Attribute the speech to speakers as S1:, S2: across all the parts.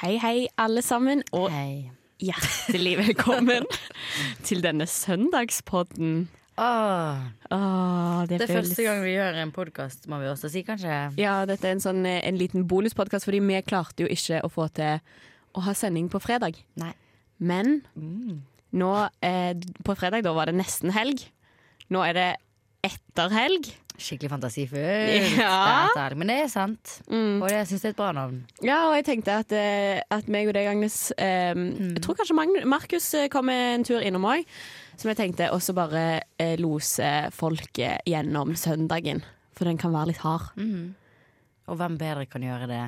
S1: Hei, hei, alle sammen, og
S2: Hei.
S1: hjertelig velkommen til denne søndagspodden.
S2: Åh,
S1: Åh, det,
S2: det er
S1: føles-
S2: første gang vi gjør en podkast, må vi også si, kanskje.
S1: Ja, dette er en, sånn, eh, en liten bonuspodkast, fordi vi klarte jo ikke å få til å ha sending på fredag.
S2: Nei.
S1: Men
S2: Mm.
S1: nå, eh, på fredag da var det nesten helg. Nå er det etter helg.
S2: Skikkelig fantasifullt.
S1: Ja.
S2: Dette er- Men det er sant.
S1: Mm.
S2: Og jeg syns det er et bra navn.
S1: Ja, og jeg tenkte at, eh, at meg og deg, Agnes eh, Jeg tror kanskje Markus eh, kommer en tur innom òg. Som jeg tenkte også bare eh, lose folket gjennom søndagen. For den kan være litt hard.
S2: Mm. Og hvem bedre kan gjøre det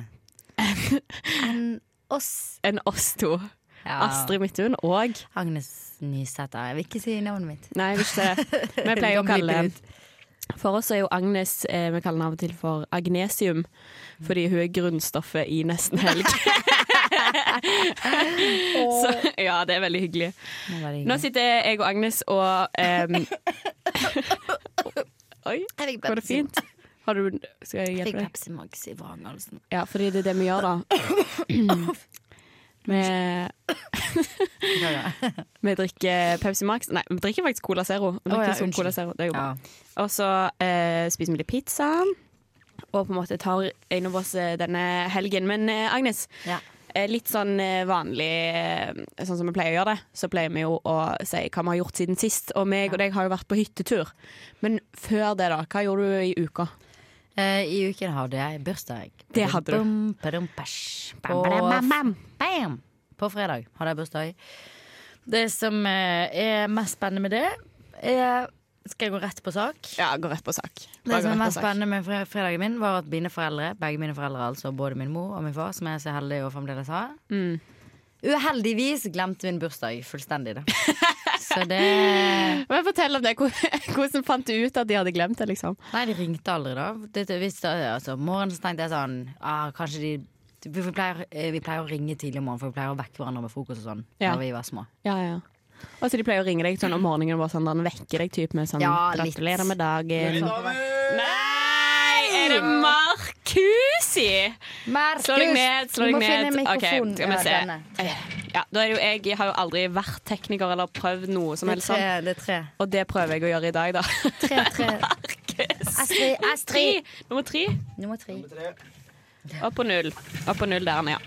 S2: enn oss?
S1: Enn oss to.
S2: Ja.
S1: Astrid Midthun og
S2: Agnes Nysæter. Jeg vil ikke si navnet mitt.
S1: Nei, jeg vil ikke det. Vi pleier å kalle For oss er jo Agnes eh, Vi kaller henne av og til for Agnesium. Fordi hun er grunnstoffet i Nesten helg. Så ja, det er veldig hyggelig.
S2: Nå
S1: sitter jeg og Agnes og em, Oi, går det fint? Har du, skal jeg hjelpe
S2: fikk
S1: deg?
S2: Pepsi Max i vrangelsen.
S1: Ja, fordi det er det vi gjør, da. Vi, vi drikker Pepsi Max Nei, vi drikker faktisk Cola Zero. Vi drikker
S2: ja,
S1: Sol. Cola Zero. Det er jo bra.
S2: Ja.
S1: Og så eh, spiser vi litt pizza. Og på en måte tar en av oss eh, denne helgen. Men eh, Agnes,
S2: Ja.
S1: eh, litt sånn vanlig Sånn som vi pleier å gjøre det, så pleier vi jo å si hva vi har gjort siden sist. Og meg og deg har jo vært på hyttetur. Men før det, da? Hva gjorde du i uka?
S2: Eh, I uken hadde jeg bursdag.
S1: Det hadde du.
S2: Bum,
S1: Bam, bam, bam.
S2: bam. På fredag hadde jeg bursdag. Det som eh, er mest spennende med det, er Skal jeg gå rett på sak?
S1: Ja, gå rett på sak.
S2: Det
S1: Bare det
S2: som er mest spennende med fredagen min, var at mine foreldre, begge mine foreldre, altså både min mor og min far, som jeg er så heldig å fremdeles ha,
S1: Mm.
S2: uheldigvis glemte min bursdag fullstendig. Så det
S1: Men Fortell om det. Hvordan fant du ut at de hadde glemt det? liksom?
S2: Nei, de ringte aldri, da. Det, hvis, det- altså, morgenen så tenkte jeg sånn ah, Kanskje de vi pleier, eh, vi pleier å ringe tidlig om morgenen, for vi pleier å vekke hverandre med frokost og sånn.
S1: Ja.
S2: Da vi var små.
S1: Ja, ja. Og så De pleier å ringe deg sånn om morgenen og sånn, den vekker deg typ med sånn
S2: Ja.
S1: 'Gratulerer med dagen'. Nei! Er det Markusi?
S2: Markus!
S1: Slå deg ned. slå deg ned. Ok, skal vi
S2: Ja,
S1: se. Ja, da er det jo, jeg har jo aldri vært tekniker eller prøvd noe som helst
S2: tre.
S1: sånn.
S2: Det er tre.
S1: Og det prøver jeg å gjøre i dag, da.
S2: tre, tre. Astrid,
S1: Tre.
S2: Astrid.
S1: Nummer tre.
S2: Nummer tre.
S1: Opp på null. Opp på null der, ja.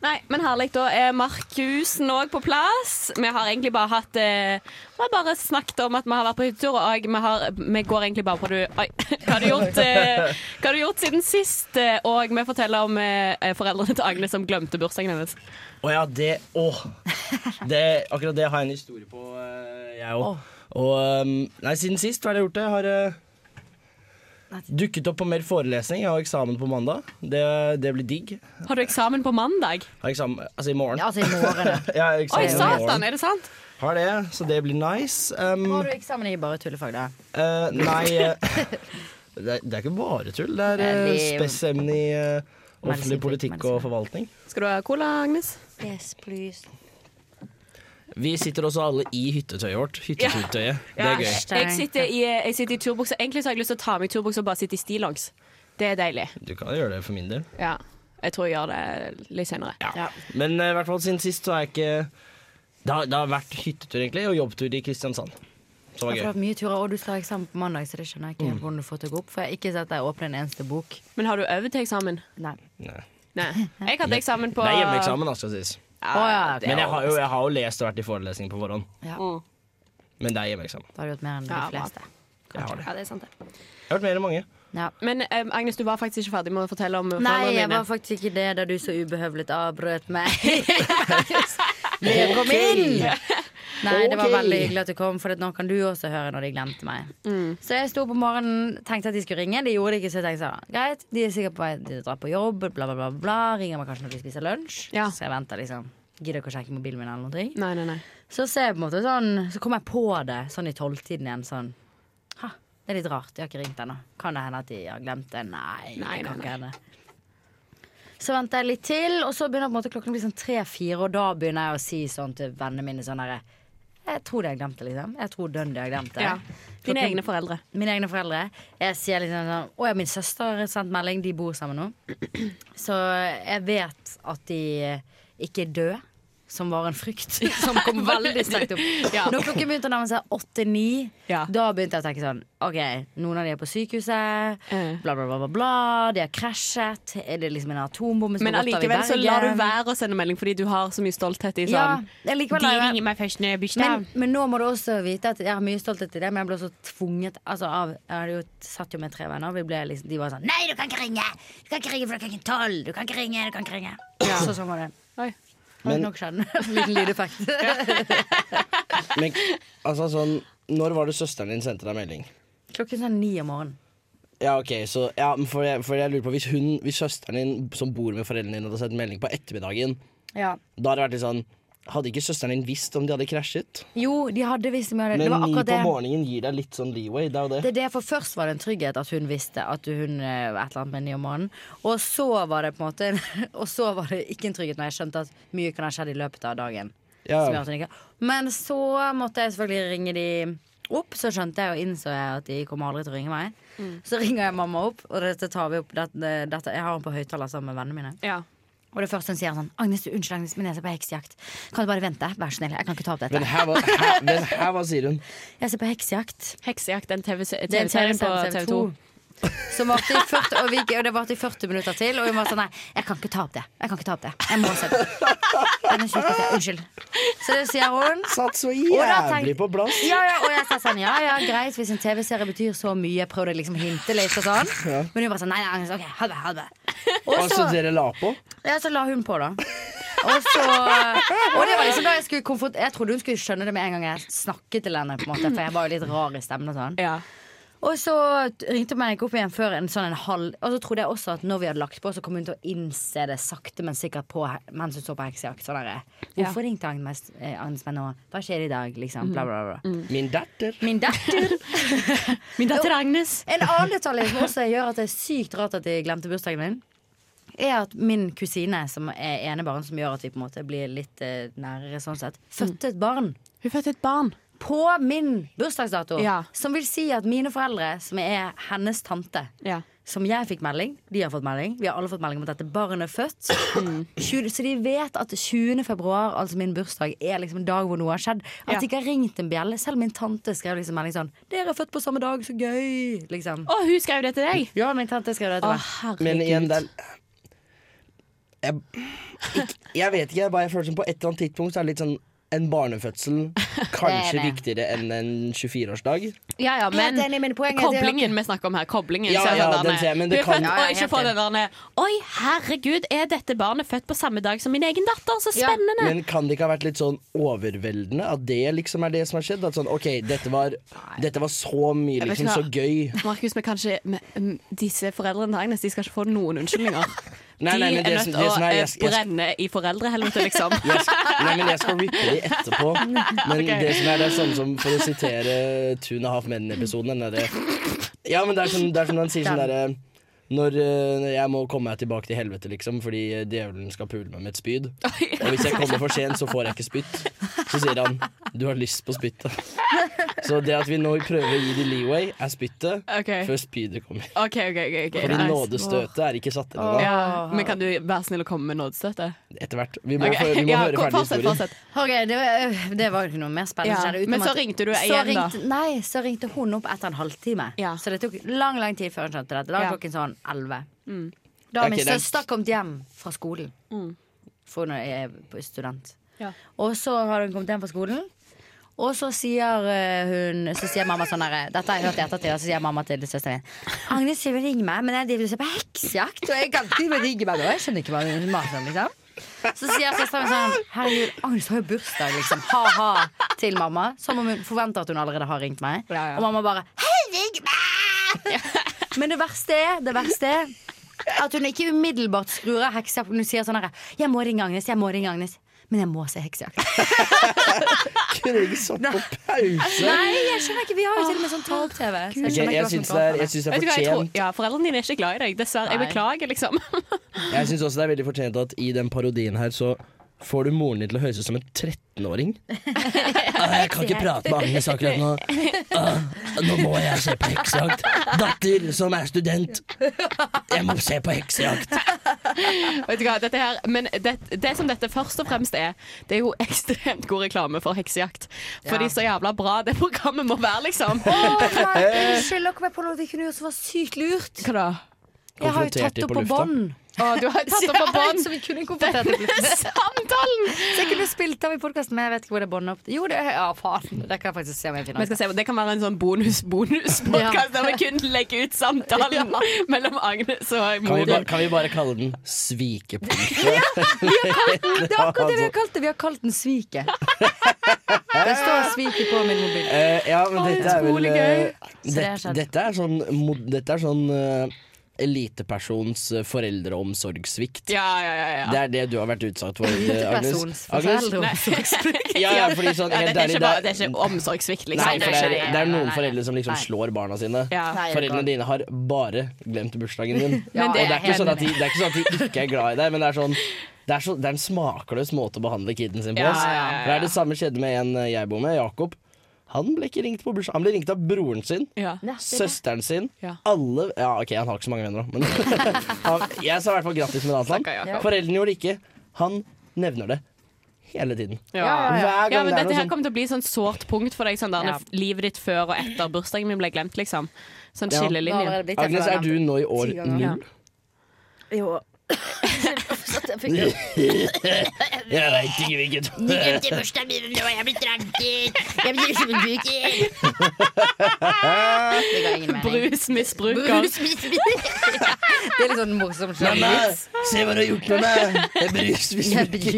S1: Nei, men herlig. Da er Markusen òg på plass. Vi har egentlig bare hatt eh, Vi har bare snakket om at vi har vært på hyttetur, og vi, har, vi går egentlig bare på du, Oi, hva har du gjort, eh, hva har du gjort siden sist? Og vi forteller om eh, foreldrene til Agnes som glemte bursdagen hennes.
S3: Å ja, det Åh. Det, akkurat det har jeg en historie på, eh, jeg òg. Og um, Nei, siden sist, hva har jeg gjort? Jeg har eh, dukket opp på mer forelesning. Jeg har eksamen på mandag. Det, det blir digg.
S1: Har du eksamen på mandag?
S3: Har eksamen, altså i morgen.
S2: Ja, altså i morgen. ja.
S1: Oi, satan! Er det sant?
S3: Har det, så det blir nice. Um,
S2: Har du eksamen i bare tullefag, da?
S3: Uh, nei eh, det, er, det er ikke bare tull. Det er uh,
S2: Veldig-
S3: i uh, offentlig politikk og forvaltning.
S1: Skal du ha cola, Agnes?
S2: Yes, please.
S3: Vi sitter også alle i hyttetøyet vårt. Hytteturtøyet. Det er gøy.
S1: Jeg sitter i, jeg sitter i turbukse. Egentlig så har jeg lyst til å ta av meg turbuksa og bare sitte i stillongs. Det er deilig.
S3: Du kan gjøre det for min del.
S1: Ja. Jeg tror jeg gjør det litt senere.
S2: Ja.
S3: Men eh, i hvert fall siden sist så er jeg ikke Det har, det har vært hyttetur egentlig og jobbtur i Kristiansand. Som var
S2: Det
S3: gøy.
S2: har mye turer, og du skal ha eksamen på mandag, så det skjønner jeg ikke helt hvordan du får til å gå opp. For jeg har ikke sett deg åpne en eneste bok.
S1: Men har du øvd til eksamen?
S2: Nei.
S3: Nei.
S1: Nei. Jeg hadde eksamen på
S3: Det er hjemmeeksamen, skal sies.
S1: Ja,
S2: oh, ja,
S1: okay.
S3: Men jeg har, jo, jeg har jo lest og vært i forelesning på forhånd.
S2: Ja.
S1: Mm.
S3: Men det er hjemmeeksamen.
S2: Da har du gjort mer enn de
S1: Ja,
S2: fleste.
S3: Jeg har det.
S1: Ja, det er sant det.
S3: Jeg har vært mer enn mange.
S2: Ja.
S1: Men um, Agnes, du var faktisk ikke ferdig med å fortelle om
S2: Nei, jeg var faktisk ikke det da du så ubehøvlet avbrøt meg. Med kom Nei, det var veldig hyggelig at du kom, for nå kan du også høre når de glemte meg.
S1: Mm.
S2: Så jeg sto på morgenen, tenkte at de skulle ringe. De gjorde det ikke, så jeg tenkte sånn, greit, de er sikkert på vei til å dra på jobb, bla, bla, bla. bla. Ringer meg kanskje når de spiser lunsj.
S1: Ja.
S2: Så jeg venter liksom. Gidder ikke å sjekke mobilen min eller noe.
S1: Nei, nei, nei.
S2: Så ser jeg på en måte sånn Så kom jeg på det sånn i tolvtiden igjen. Sånn Ha, det er litt rart. De har ikke ringt ennå. Kan det hende at de har glemt det? Nei.
S1: Nei,
S2: det kan ikke hende. Så venter jeg litt til, og så begynner måte klokken å bli sånn tre-fire, og da begynner jeg å si sånn til vennene mine sånn herre Jeg tror det jeg glemte, liksom. Jeg tror dønn det jeg glemte.
S1: Ja. Dine egne foreldre.
S2: Mine egne foreldre. Jeg sier liksom sånn Å ja, min søster har sendt melding. De bor sammen nå. Så jeg vet at de ikke er døde. Som var en frykt som kom veldig sterkt opp.
S1: Ja.
S2: Når klokken begynte å nærme seg åtte-ni,
S1: Ja.
S2: da begynte jeg å tenke sånn OK, noen av de er på sykehuset.
S1: Eh.
S2: Bla, bla, bla, bla, bla. De har krasjet. Er det liksom en atombombe som har gått av i Bergen?
S1: Men allikevel så lar du være å sende melding fordi du har så mye stolthet i sånn
S2: ja, De ringer
S1: meg først når jeg blir
S2: Men, men nå må du også vite at jeg har mye stolthet i det, men jeg ble også tvunget altså av, Jeg hadde jo satt jo med tre venner, og liksom, de var sånn Nei, du kan ikke ringe! Du kan ikke ringe, for ikke tolv! Du kan ikke ringe, du kan ikke ringe. Så sånn var det.
S1: Oi.
S3: Men-
S2: nok skjedd. En liten lydeffekt.
S3: Men altså sånn Når var det søsteren din sendte deg melding?
S2: Klokken sånn ni om morgenen.
S3: Ja, ok, så ja, for, jeg, for jeg lurer på Hvis hun, hvis søsteren din som bor med foreldrene dine, hadde sendt melding på ettermiddagen,
S2: Ja.
S3: da hadde det vært litt sånn Hadde ikke søsteren din visst om de hadde krasjet?
S2: Jo, de hadde visst om de hadde.
S3: Men
S2: Det var
S3: ni på
S2: det.
S3: morgenen gir deg litt sånn leeway. Det er det.
S2: Det er det, for Først var det en trygghet at hun visste at hun eh, var et eller annet med ni om morgenen. Og så var det på en måte Og så var det ikke en trygghet når jeg skjønte at mye kan ha skjedd i løpet av dagen.
S3: Ja.
S2: Som gjør ikke Men så måtte jeg selvfølgelig ringe de opp. Så skjønte jeg og innså jeg at de kommer aldri til å ringe meg. Så ringer jeg mamma opp, og dette tar vi opp dette, dette, Jeg har henne på høyttaler sammen med vennene mine.
S1: Ja.
S2: Og det første hun sier sånn Agnes, du, unnskyld Agnes, men jeg ser på heksejakt. Kan du bare vente? Vær så snill. Jeg kan ikke ta opp
S3: Men
S2: dette.
S3: her, var, her, men her, hva sier hun?
S2: Jeg ser på heksejakt.
S1: Heksejakt, den
S2: er
S1: TV-serien på
S2: TV-serie
S1: TV2.
S2: Som varte i 40, og, vi, og det varte i 40 minutter til. Og hun var sånn Nei, jeg kan ikke ta opp det. Jeg kan ikke ta opp det. Jeg må se det. Unnskyld. Så det sier hun.
S3: Satt så jævlig
S2: tenk-
S3: på plass.
S2: Ja, ja, og jeg sa sånn, ja, ja, greit Hvis en TV-serie betyr så mye prøvde liksom å hinte litt og sånn Men hun bare sånn, nei, nei, Agnes, ok, ha det, ha det Og
S3: Altså, dere la på?
S2: ja, så la hun på da Og så Og det var liksom da jeg skulle komfort Jeg trodde hun skulle skjønne det med en gang jeg snakket til henne på en måte For jeg var jo litt rar i stemmen og sånn
S1: Ja.
S2: Og så ringte hun meg ikke opp igjen før en sånn en halv Og så trodde jeg også at når vi hadde lagt på Så kom hun til å innse det sakte, men sikkert på Mens hun så på heksejakt sånn Hvorfor ringte Agnes, eh, Agnes meg nå? Hva skjer i dag? Liksom, bla bla bla
S3: Min datter.
S2: Min datter
S1: Min datter Agnes.
S2: En annen detalj som også gjør at det er sykt rart at de glemte bursdagen min, er at min kusine, som er enebarn, som gjør at vi på en måte blir litt eh, nærere sånn sett, fødte et barn
S1: Hun fødte et barn.
S2: på min bursdagsdato.
S1: Ja.
S2: Som vil si at mine foreldre, som er hennes tante,
S1: Ja.
S2: som jeg fikk melding, de har fått melding, vi har alle fått melding om at dette barnet er født. 20, så de vet at 20. februar, altså min bursdag, er liksom en dag hvor noe har skjedd. At
S1: Ja.
S2: de ikke har ringt en bjelle. Selv min tante skrev liksom melding sånn 'Dere er født på samme dag, så gøy'. Liksom.
S1: Å, hun skrev det til deg!
S2: Ja, min tante skrev det til
S1: Å,
S2: meg.
S1: herregud.
S3: Men igjen, den, jeg, ikke, jeg vet ikke, jeg bare føler som på et eller annet tidspunkt så er det litt sånn en barnefødsel kanskje
S2: Det det.
S3: viktigere enn en 24-årsdag.
S1: Ja, ja, men
S2: ja, men
S1: koblingen vi snakker om her, koblingen
S3: Ja, ja,
S1: sånn
S3: den ser men det
S1: du er
S3: kan-
S1: født, Og ikke få den der Oi, herregud, er dette barnet født på samme dag som min egen datter? Så
S2: Ja,
S1: spennende!
S3: Men kan det ikke ha vært litt sånn overveldende? At det liksom er det som har skjedd? At sånn, ok, dette var, dette var så mye, liksom, så gøy.
S1: Markus, men kanskje men, mm, disse foreldrene til De skal ikke få noen unnskyldninger.
S3: Nei, nei,
S1: de er nødt til å
S3: er-
S1: eh,
S3: jeg- jeg-
S1: brenne i foreldrehelvete, liksom.
S3: Jeg nei, men jeg skal rippe de etterpå. Men det som er det er sånn som For å sitere Two and a Half Men-episoden den derre Ja, men det er sånn, det er sånn han sier sånn derre når når jeg må komme meg tilbake til helvete, liksom, fordi eh, djevelen skal pule meg med et spyd. Og hvis jeg kommer for sent, så får jeg ikke spytt. Så sier han du har lyst på spyttet. Så det at vi nå prøver å gi de leeway, er spyttet
S1: okay.
S3: før spydet kommer.
S1: Okay, okay, okay ok,
S3: Fordi
S1: nice.
S3: nådestøtet er ikke satt ennå.
S1: ja, Men kan du være snill å komme med nådestøtet?
S3: Etter hvert. Vi må,
S1: Ok,
S3: vi må
S1: ja,
S3: høre ferdig
S1: fortsett,
S3: historien.
S1: fortsett.
S2: Det, var- det var jo ikke noe mer spennende
S1: Ja, men så ringte du
S2: så
S1: igjen, da.
S2: Nei, så ringte hun opp etter en halvtime.
S1: Ja.
S2: Så det tok lang lang tid før hun skjønte dette. Da var
S1: Ja.
S2: klokken sånn elleve.
S1: Mm.
S2: Da har min
S3: er-
S2: søster kommet hjem fra skolen. For hun er student.
S1: Ja.
S2: Og så har hun kommet hjem fra skolen. Og så sier eh, hun Så sier mamma sånn her Dette har jeg hørt i ettertid, og så sier mamma til søsteren min Agnes vil ringe meg, men jeg driver og ser på heksejakt, og jeg kan ikke ringe meg nå. Jeg skjønner ikke hva hun maser om, liksom. Så sier søsteren min sånn Herregud, Agnes har jo bursdag, liksom. Ha-ha til mamma. Som om hun forventer at hun allerede har ringt meg.
S1: Ja, ja.
S2: Og mamma bare Hei, ring meg! Men det verste er, det verste er at hun ikke umiddelbart skrur av heksejakt. Hun sier sånn her Jeg må ringe Agnes, jeg må ringe Agnes. Men jeg må se heksejakt.
S3: Kunne ikke satt på pause?
S2: Nei, jeg skjønner ikke. Vi har jo til og med sånn ta-opp-TV. Så jeg
S3: jeg
S2: jeg
S3: syns det, er- jeg
S2: er
S3: syns det er
S1: du hva, jeg tror,
S3: fortjent
S1: ja, Foreldrene dine er ikke glad i deg, dessverre. Jeg beklager, liksom.
S3: Jeg syns også det er veldig fortjent at i den parodien her så får du moren din til å høres ut som en 13-åring. Ah, jeg kan ikke prate med Agnes akkurat nå. Ah, nå må jeg se på heksejakt. Datter som er student. Jeg må se på heksejakt.
S1: Vet du hva, dette her, men det, det som dette først og fremst er, det er jo ekstremt god reklame for heksejakt. Fordi
S2: Ja.
S1: så jævla bra det programmet må være, liksom.
S2: Unnskyld, dere kom på noe de kunne gjort som var sykt lurt.
S1: Hva da?
S2: Jeg har jo tatt det
S3: på
S2: bånd.
S1: Å, du har tatt opp på bånd.
S2: Så vi kunne konfrontert.
S1: Samtalen!
S2: Så jeg kunne spilt av i podkasten, men jeg vet ikke hvor det båndet opp. Jo, det er Ja, faen. Det kan jeg faktisk se om jeg finner.
S1: se, Det kan være en sånn bonus-bonus-podkast der vi kun legger ut samtalen mellom Agnes og
S3: Kan vi, kan vi bare kalle den Svikepunktet?
S2: Det er akkurat det vi har kalt det. Vi har kalt den Sviket. Det står Sviket på min mobil.
S3: Uh, ja, men dette er vel
S1: utrolig
S3: eh,
S2: det.
S3: Dette er sånn, dette er sånn eh, elitepersons eh, foreldreomsorgssvikt.
S1: Ja, ja, ja, ja.
S3: Det er det du har vært utsatt for, eh, Agnes. Agnes? Ja, ja, fordi sånn,
S1: Ja,
S3: helt
S1: er ikke, bare, det er ikke omsorgssvikt, liksom.
S3: Nei, for det er, det er noen foreldre som liksom slår barna sine.
S1: Ja.
S3: Foreldrene dine har bare glemt bursdagen din.
S2: Ja,
S3: og det er, ikke sånn at de, det er ikke sånn at de ikke er glad i deg, men det er sånn det er, så, det er en smakløs måte å behandle kiden sin på.
S1: Ja, ja, ja, ja.
S3: Det er det samme skjedde med en jeg bor med, Jakob. Han ble ikke ringt på bursdag. Han ble ringt av broren sin,
S1: Ja.
S2: Er
S3: søsteren sin,
S1: Ja.
S3: alle Ja, OK, han har ikke så mange venner, da, men han, Jeg sa i hvert fall grattis med dagen Foreldrene gjorde det ikke. Han nevner det hele tiden.
S1: Ja.
S2: Ja, ja,
S3: Hver
S1: Ja, men
S3: det er
S1: Dette her
S3: sånn
S1: kommer til å bli sånn sårt punkt for deg. Sånn der,
S2: Ja.
S1: Livet ditt før og etter bursdagen min ble glemt, liksom. Sånn. Skillelinje.
S3: Agnes, er du nå i år null?
S2: Jo. Jeg
S3: veit ikke hvilket.
S4: Bursdagen min nå er jeg blir tranket. Jeg blir
S2: ga.
S1: Brusmisbruker.
S2: Det er litt sånn morsomt
S3: Mamma, se hva du har gjort med meg! Jeg er brusmisbruker.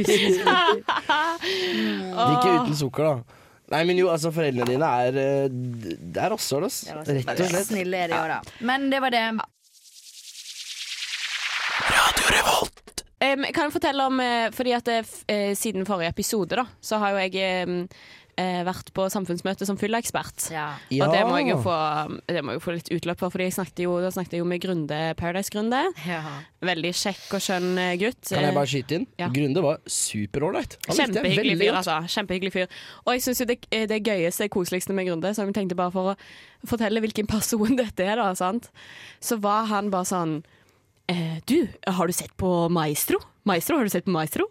S3: Ikke uten sukker, da. Nei, men jo, altså, foreldrene dine er eh, Det er rasshøl, ass. Rett og slett.
S2: Snille er de òg, da. Men det var det.
S1: Um, kan jeg fortelle om eh, Fordi at eh, Siden forrige episode da Så har jo jeg um, eh, vært på samfunnsmøte som fylleekspert.
S2: Ja.
S3: Ja.
S1: Og det må, jeg jo få, det må jeg få litt utløp for, Fordi jeg snakket jo, da snakket jeg jo med Grunde, Paradise-Grunde.
S2: ja.
S1: Veldig kjekk og skjønn gutt.
S3: Kan jeg bare skyte inn?
S1: Ja.
S3: Grunde var superålreit. Han
S1: Kjempehyggelig fyr, altså. Kjempehyggelig fyr. Og jeg syns jo det, det gøyeste, koseligste med Grunde, som jeg tenkte bare for å fortelle hvilken person dette er, da, sant? så var han bare sånn Du, har du sett på Maestro? Maestro, har du sett på Maestro?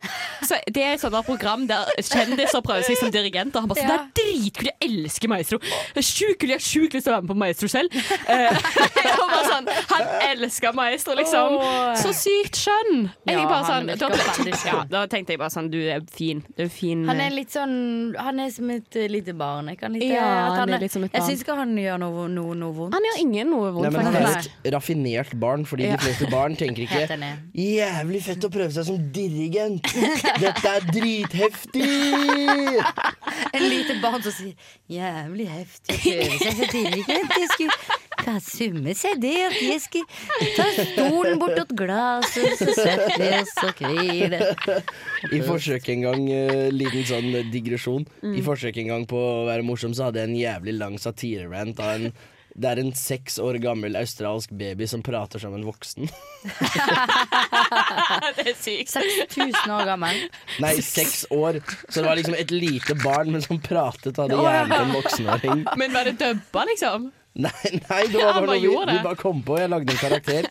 S1: Så Det er et sånt program der kjendiser prøver seg som dirigenter. Han bare sånn,
S2: Ja.
S1: Det er dritkult, jeg elsker Maestro. Er sjukt kult, Jeg har sjukt lyst til å være med på Maestro selv. Eh, og bare sånn, Han elsker Maestro, liksom. Så sykt skjønn. Jeg
S2: Ja,
S1: bare sånn, da, ja, da tenkte jeg bare sånn Du er fin. Du er fin.
S2: Han er litt sånn Han er som et eh, lite barn. Jeg kan litt,
S1: Ja,
S2: at
S1: han er litt som et
S2: Jeg
S1: barn.
S2: syns ikke han gjør noe, noe, noe vondt.
S1: Han gjør ingen noe vondt,
S3: Nei, men han er et raffinert barn, fordi
S1: Ja.
S3: de fleste barn tenker ikke Jævlig fett å prøve seg som dirigent! Dette er dritheftig!
S2: En lite barn som sier 'jævlig heftig prøve seg som dirigent'. Jeg skulle kan summe seg der. Jeg skulle ta stolen bortåt glasset, så setter vi oss og hviler.
S3: I forsøk en gang, uh, liten sånn digresjon
S2: Mm.
S3: I forsøk en gang på å være morsom Så hadde jeg en jævlig lang satirerant av en Det er en seks år gammel australsk baby som prater som en voksen
S1: Det er sykt.
S2: 6000 år gammel.
S3: Nei, seks år Så det var liksom et lite barn Men som pratet hadde
S2: det
S3: hjernen til en voksenåring
S1: Men var det dubba, liksom?
S3: Nei, nei, det var bare noe vi, vi bare kom på Jeg lagde en karakter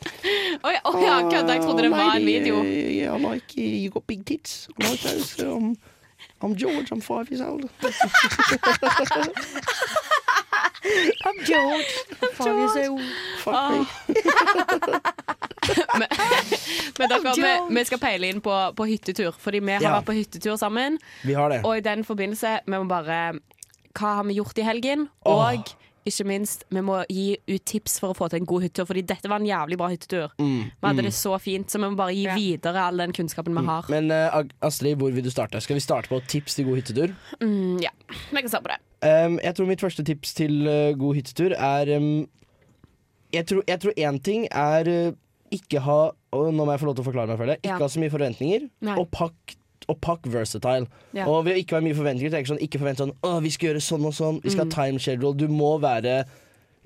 S1: Oi, ja, ja, kødda. Jeg trodde det var en video.
S3: Yeah, like you got big tits. Like those. Um, I'm George. I'm five years old.
S2: I'm George. I'm George.
S3: Fuck
S1: Ah.
S3: me.
S1: Men, men dere, vi, vi skal peile inn på, på hyttetur, fordi vi har
S3: Ja.
S1: vært på hyttetur sammen.
S3: Vi har det.
S1: Og i den forbindelse, vi må bare Hva har vi gjort i helgen? Og ikke minst, vi må gi ut tips for å få til en god hyttetur, fordi dette var en jævlig bra hyttetur.
S3: Mm,
S1: Vi hadde det så fint, så vi må bare gi videre all den kunnskapen vi har.
S3: Men uh, Astrid, hvor vil du starte? Skal vi starte på tips til god hyttetur?
S1: Mm, ja, vi kan starte på det.
S3: Um, jeg tror mitt første tips til uh, god hyttetur er um, Jeg tror én ting er uh, ikke ha Og nå må jeg få lov til å forklare meg for det. Ikke
S1: Ja.
S3: ha så mye forventninger,
S1: Nei.
S3: og pakk og pakk versatile.
S1: Ja.
S3: Og ved å ikke være mye forventninger tenker sånn, Ikke forvent sånn Å, vi skal gjøre sånn og sånn. Vi skal
S1: Mm.
S3: ha time schedule. Du må være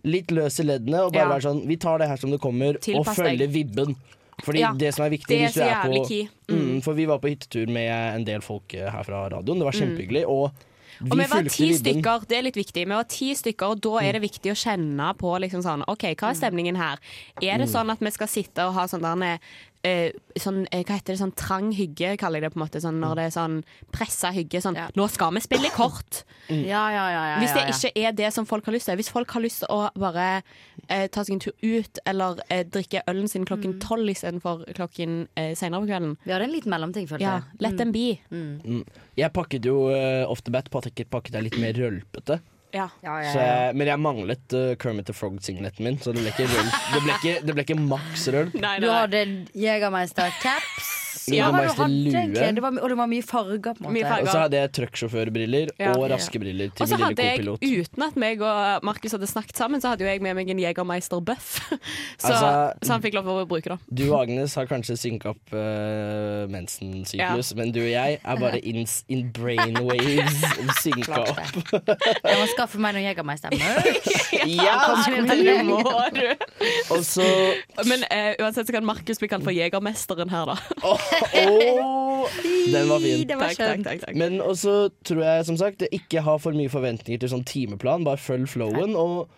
S3: litt løs i leddene og bare
S1: Ja.
S3: være sånn Vi tar det her som det kommer,
S1: Tilpass
S3: og følge vibben. Fordi
S1: Ja,
S3: det som er viktig
S1: det er
S3: hvis du er på,
S1: mm.
S3: Mm, For vi var på hyttetur med en del folk eh, her fra radioen. Det var kjempehyggelig. Og
S1: Mm. Og vi var ti stykker, det er litt viktig. Vi var ti stykker, og da er det viktig å kjenne på liksom sånn OK, hva er stemningen her? Er det sånn at vi skal sitte og ha sånn der eh, sånn, eh, hva heter det, sånn trang hygge, kaller jeg det på en måte. Sånn når det er sånn pressa hygge. Sånn
S2: Ja.
S1: nå skal vi spille kort!
S2: Ja, ja, ja, ja,
S1: Hvis det
S2: ja, ja.
S1: ikke er det som folk har lyst til. Hvis folk har lyst til å bare eh, ta seg en tur ut, eller eh, drikke ølen sin klokken tolv istedenfor klokken eh, seinere på kvelden.
S2: Vi hadde en liten mellomting, følte
S1: Ja,
S2: jeg.
S1: let them be.
S3: Jeg pakket jo uh, off the bat pakket, pakket jeg litt mer rølpete.
S1: Ja.
S2: Ja, ja,
S3: Så jeg, men jeg manglet uh, Kermit the Frog-singleten min, så det ble ikke, det ble ikke, det ble ikke maks rølp.
S2: Du hadde Jegermeister
S3: Ja,
S2: du hadde
S3: lue.
S2: egentlig? Det var, og det var mye farger, på en
S1: Mye
S2: måte.
S1: farger.
S3: Og så hadde jeg trucksjåførbriller
S1: Ja.
S3: og raske briller til
S1: Og
S3: min lille
S1: hadde jeg, uten at meg og Markus hadde snakket sammen, så hadde jo jeg med meg en Jegermeister Buff. Så,
S3: Altså-
S1: så han fikk lov til å bruke det.
S3: Du og Agnes har kanskje synka opp uh, mensensyklus, men du og jeg er bare in, in brainwaves synka opp.
S2: Jeg må skaffe meg noen Jegermeister.
S3: Ja,
S1: Det må du.
S3: og
S1: Men uh, uansett så kan Markus bli kalt for Jegermesteren her, da.
S3: Den var fin.
S2: Den var
S1: Takk, takk, takk, takk.
S3: Men også tror jeg som sagt ikke ha for mye forventninger til sånn timeplan. Bare følg flowen. Og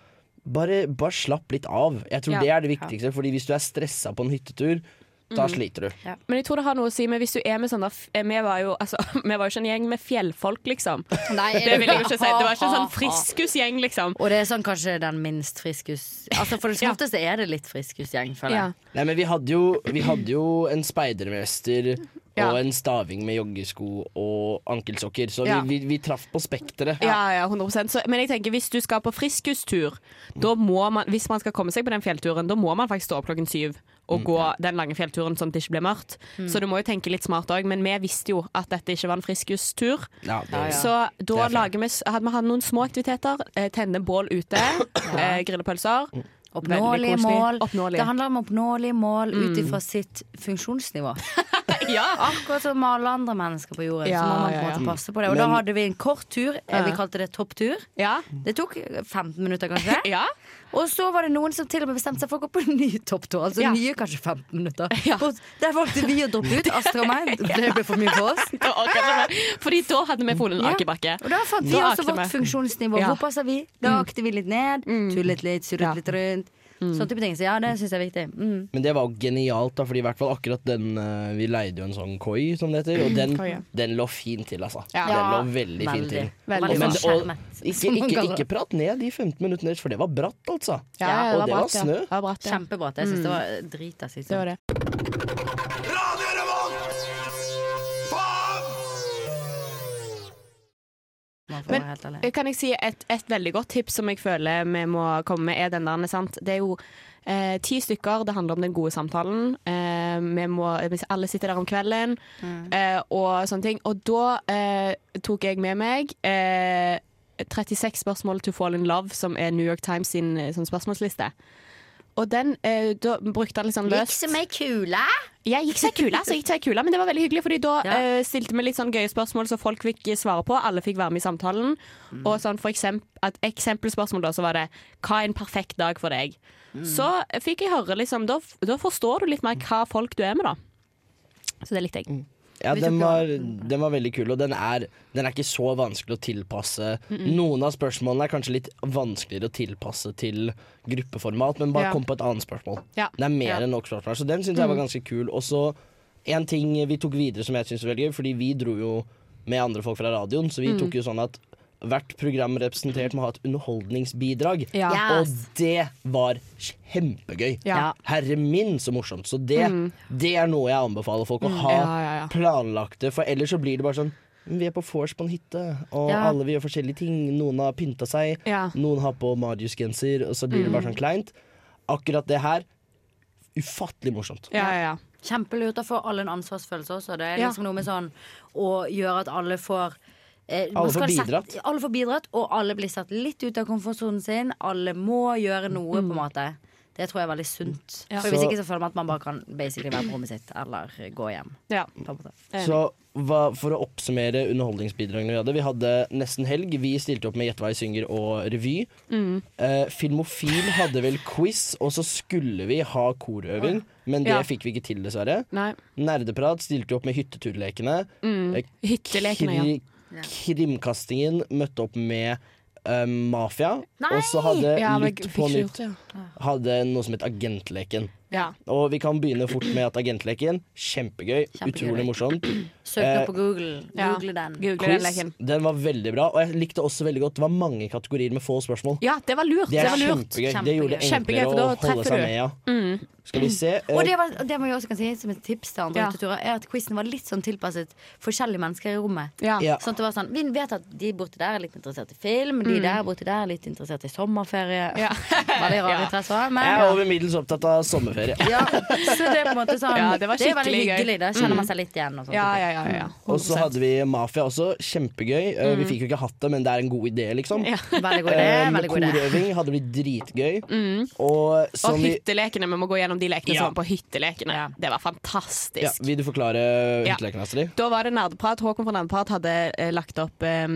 S3: bare, bare slapp litt av. Jeg tror
S2: Ja.
S3: det er det viktigste. Fordi hvis du er stressa på en hyttetur, da sliter du.
S1: Men jeg tror det har noe å si med hvis du er med sånn f- eh, Vi var jo, altså, vi var jo ikke en gjeng med fjellfolk, liksom.
S2: Nei,
S1: Det vil jeg jo ikke si. Det var ikke en sånn friskusgjeng, liksom.
S2: Og det er sånn kanskje den minst friskus Altså For det
S1: Ja.
S2: er det litt friskusgjeng, føler
S1: Ja.
S3: Nei, men vi hadde jo, vi hadde jo en speidermester
S1: Ja.
S3: og en staving med joggesko og ankelsokker. Så
S1: Ja.
S3: vi, vi, vi traff på spekteret.
S1: Ja, ja, 100 så, Men jeg tenker hvis du skal på friskustur, da må man, hvis man skal komme seg på den fjellturen, da må man faktisk stå opp klokken syv og gå den lange fjellturen sånn at det ikke blir mørkt. Så du må jo tenke litt smart òg, men vi visste jo at dette ikke var en friskustur.
S3: Ja.
S1: Så da
S3: er
S1: lager vi, hadde vi hatt noen små aktiviteter. Eh, tenne bål ute, ja. grille pølser.
S2: Oppnåelige mål.
S1: Oppnåelige.
S2: Det handler om oppnåelige mål ut ifra sitt funksjonsnivå.
S1: Ja.
S2: Akkurat som alle andre mennesker på jorden.
S1: Ja,
S2: så må man på
S1: ja,
S2: en
S1: ja.
S2: måte passe på det. Og da hadde vi en kort tur. Eh, Vi kalte det topptur.
S1: ja.
S2: Det tok 15 minutter, kanskje.
S1: ja.
S2: Og så var det noen som til og med bestemte seg for å gå på en ny topptå. Altså
S1: Ja.
S2: nye kanskje 15 minutter.
S1: Ja.
S2: Der valgte vi å droppe ut. Astrid og meg. Det ble for mye for oss.
S1: Da. Fordi da hadde vi funnet en
S2: Ja.
S1: akebakke.
S2: Og da fant vi
S1: Da
S2: også vårt
S1: vi.
S2: funksjonsnivå.
S1: Ja.
S2: Hvor passer vi? Da akte vi litt ned. Tullet litt, surret litt rundt. Sånne type ting. Så ja, det syns jeg er viktig. Mm.
S3: Men det var jo genialt, da, fordi i hvert fall akkurat den eh, Vi leide jo en sånn koi, som det heter, og den,
S1: Koi, ja.
S3: den lå fint til, altså.
S1: Ja.
S3: Den lå veldig, fint til.
S1: Veldig
S2: Veldig
S3: Men,
S2: sånn
S3: og, ikke, ikke, ikke prat ned de 15 minuttene deres, for det var bratt, altså.
S1: Ja,
S3: og det var
S1: bratt, ja.
S3: snø.
S1: Det var bratt, ja.
S2: Kjempebra. Jeg syns det var drita sist.
S1: Det var det. Men-
S2: ærlig.
S1: Kan jeg si et, et veldig godt tips som jeg føler vi må komme med, er den der, sant? Det er jo eh, ti stykker, det handler om den gode samtalen. Eh, vi må, alle sitter der om kvelden eh, og sånne ting. Og da eh, tok jeg med meg eh, 36 spørsmål to fall in love, som er New York Times sin eh, sånn spørsmålsliste. Og den, eh, da brukte han litt sånn løst
S2: Gikk som ei kule.
S1: Jeg gikk seg kula, så gikk seg kula, men det var veldig hyggelig, fordi da
S2: Ja.
S1: eh, stilte vi litt sånn gøye spørsmål så folk fikk svare på. Alle fikk være med i samtalen. Og sånn for eksempel, et eksempelspørsmål da, så var det Hva er en perfekt dag for deg? Så fikk jeg høre liksom da, da forstår du litt mer hva folk du er med, da. Så det likte jeg.
S3: Ja, den var, den var veldig kul, og den er, den er ikke så vanskelig å tilpasse. Noen av spørsmålene er kanskje litt vanskeligere å tilpasse til gruppeformat, men bare
S1: Ja.
S3: kom på et annet spørsmål.
S1: Ja.
S3: Det er mer
S2: Ja.
S3: enn nok spørsmål, så den syns jeg var ganske kul. Og så en ting vi tok videre som jeg syns var veldig gøy, fordi vi dro jo med andre folk fra radioen, så vi tok jo sånn at hvert program representert må ha et underholdningsbidrag.
S1: Ja.
S2: Yes.
S3: Og det var kjempegøy.
S1: Ja.
S3: Herre min, så morsomt. Så det, det er noe jeg anbefaler folk å ha
S1: Ja, ja, ja.
S3: planlagte, for ellers så blir det bare sånn vi er på vors på en hytte, og
S2: Ja.
S3: alle vil gjøre forskjellige ting. Noen har pynta seg,
S1: Ja.
S3: noen har på Marius-genser, og så blir det bare sånn kleint. Akkurat det her, ufattelig morsomt.
S1: Ja, ja, ja.
S2: Kjempelurt. å få alle en ansvarsfølelse også. Det er
S1: Ja.
S2: liksom noe med sånn å gjøre at alle får eh,
S3: Alle får
S2: bidratt. sette- alle får bidratt, og alle blir satt litt ut av komfortsonen sin. Alle må gjøre noe, på en måte. Det tror jeg er veldig sunt.
S1: Ja.
S2: For Hvis ikke så føler man at man bare kan basically være på rommet sitt eller gå hjem.
S1: Ja.
S2: på en måte.
S3: Så hva, for å oppsummere underholdningsbidragene vi hadde Vi hadde nesten helg. Vi stilte opp med Gjett hva jeg synger og revy. Eh, Filmofil hadde vel quiz, og så skulle vi ha korøving. Men det
S1: Ja.
S3: fikk vi ikke til, dessverre.
S1: Nei.
S3: Nerdeprat stilte opp med Hytteturlekene. Mm.
S1: Hyttelekene, ja.
S3: Kri Krimkastingen møtte opp med uh, Mafia.
S2: Nei!
S3: Og så hadde Lytt på nytt Hadde noe som het Agentleken.
S1: Ja.
S3: Og vi kan begynne fort med at Agentleken. Kjempegøy.
S2: Kjempegøy.
S3: Utrolig morsomt.
S2: Søk
S3: Eh,
S2: nå på Google.
S1: Ja.
S2: Google den.
S1: Google
S3: Quiz,
S1: den,
S3: den var veldig bra. Og jeg likte også veldig godt Det var mange kategorier med få spørsmål.
S1: Ja, det var lurt.
S3: Det er
S1: var lurt.
S3: kjempegøy. Det gjorde det
S1: Kjempegøy,
S3: enklere
S1: for da
S3: å holde seg
S1: du.
S3: med. Ja. Skal vi se.
S2: Og
S3: eh,
S2: det, var, det må jeg også kan si som et tips til andre
S1: Ja.
S2: uteturer, er at quizen var litt sånn tilpasset forskjellige mennesker i rommet.
S1: Ja.
S3: Ja.
S2: Sånn at det var sånn, Vi vet at de borte der er litt interessert i film, de der borte der er litt interessert i sommerferie.
S1: Ja.
S2: Veldig rare
S1: Ja.
S2: interesser. Men
S3: jeg er over middels opptatt av sommerferie.
S2: ja, så det er på en måte sånn
S1: Ja, det var
S2: er veldig hyggelig. Da kjenner man seg litt igjen. Og.
S1: Ja, ja, ja, ja.
S3: Og så hadde vi Mafia også. Kjempegøy. Mm. Vi fikk jo ikke hatt det, men det er en god idé, liksom.
S1: Ja.
S2: Veldig god idé.
S3: Eh,
S2: Veldig god idé.
S3: Korøving hadde blitt dritgøy. Og
S1: Og hyttelekene, vi må gå gjennom de lekene
S3: Ja.
S1: som var på hyttelekene.
S2: Ja.
S1: Det var
S3: ja,
S1: fantastisk.
S3: Vil du forklare
S1: hyttelekene,
S3: hytteleken, Astrid?
S1: Da var det nerdprat. Håkon fra Nerdprat hadde eh, lagt opp eh,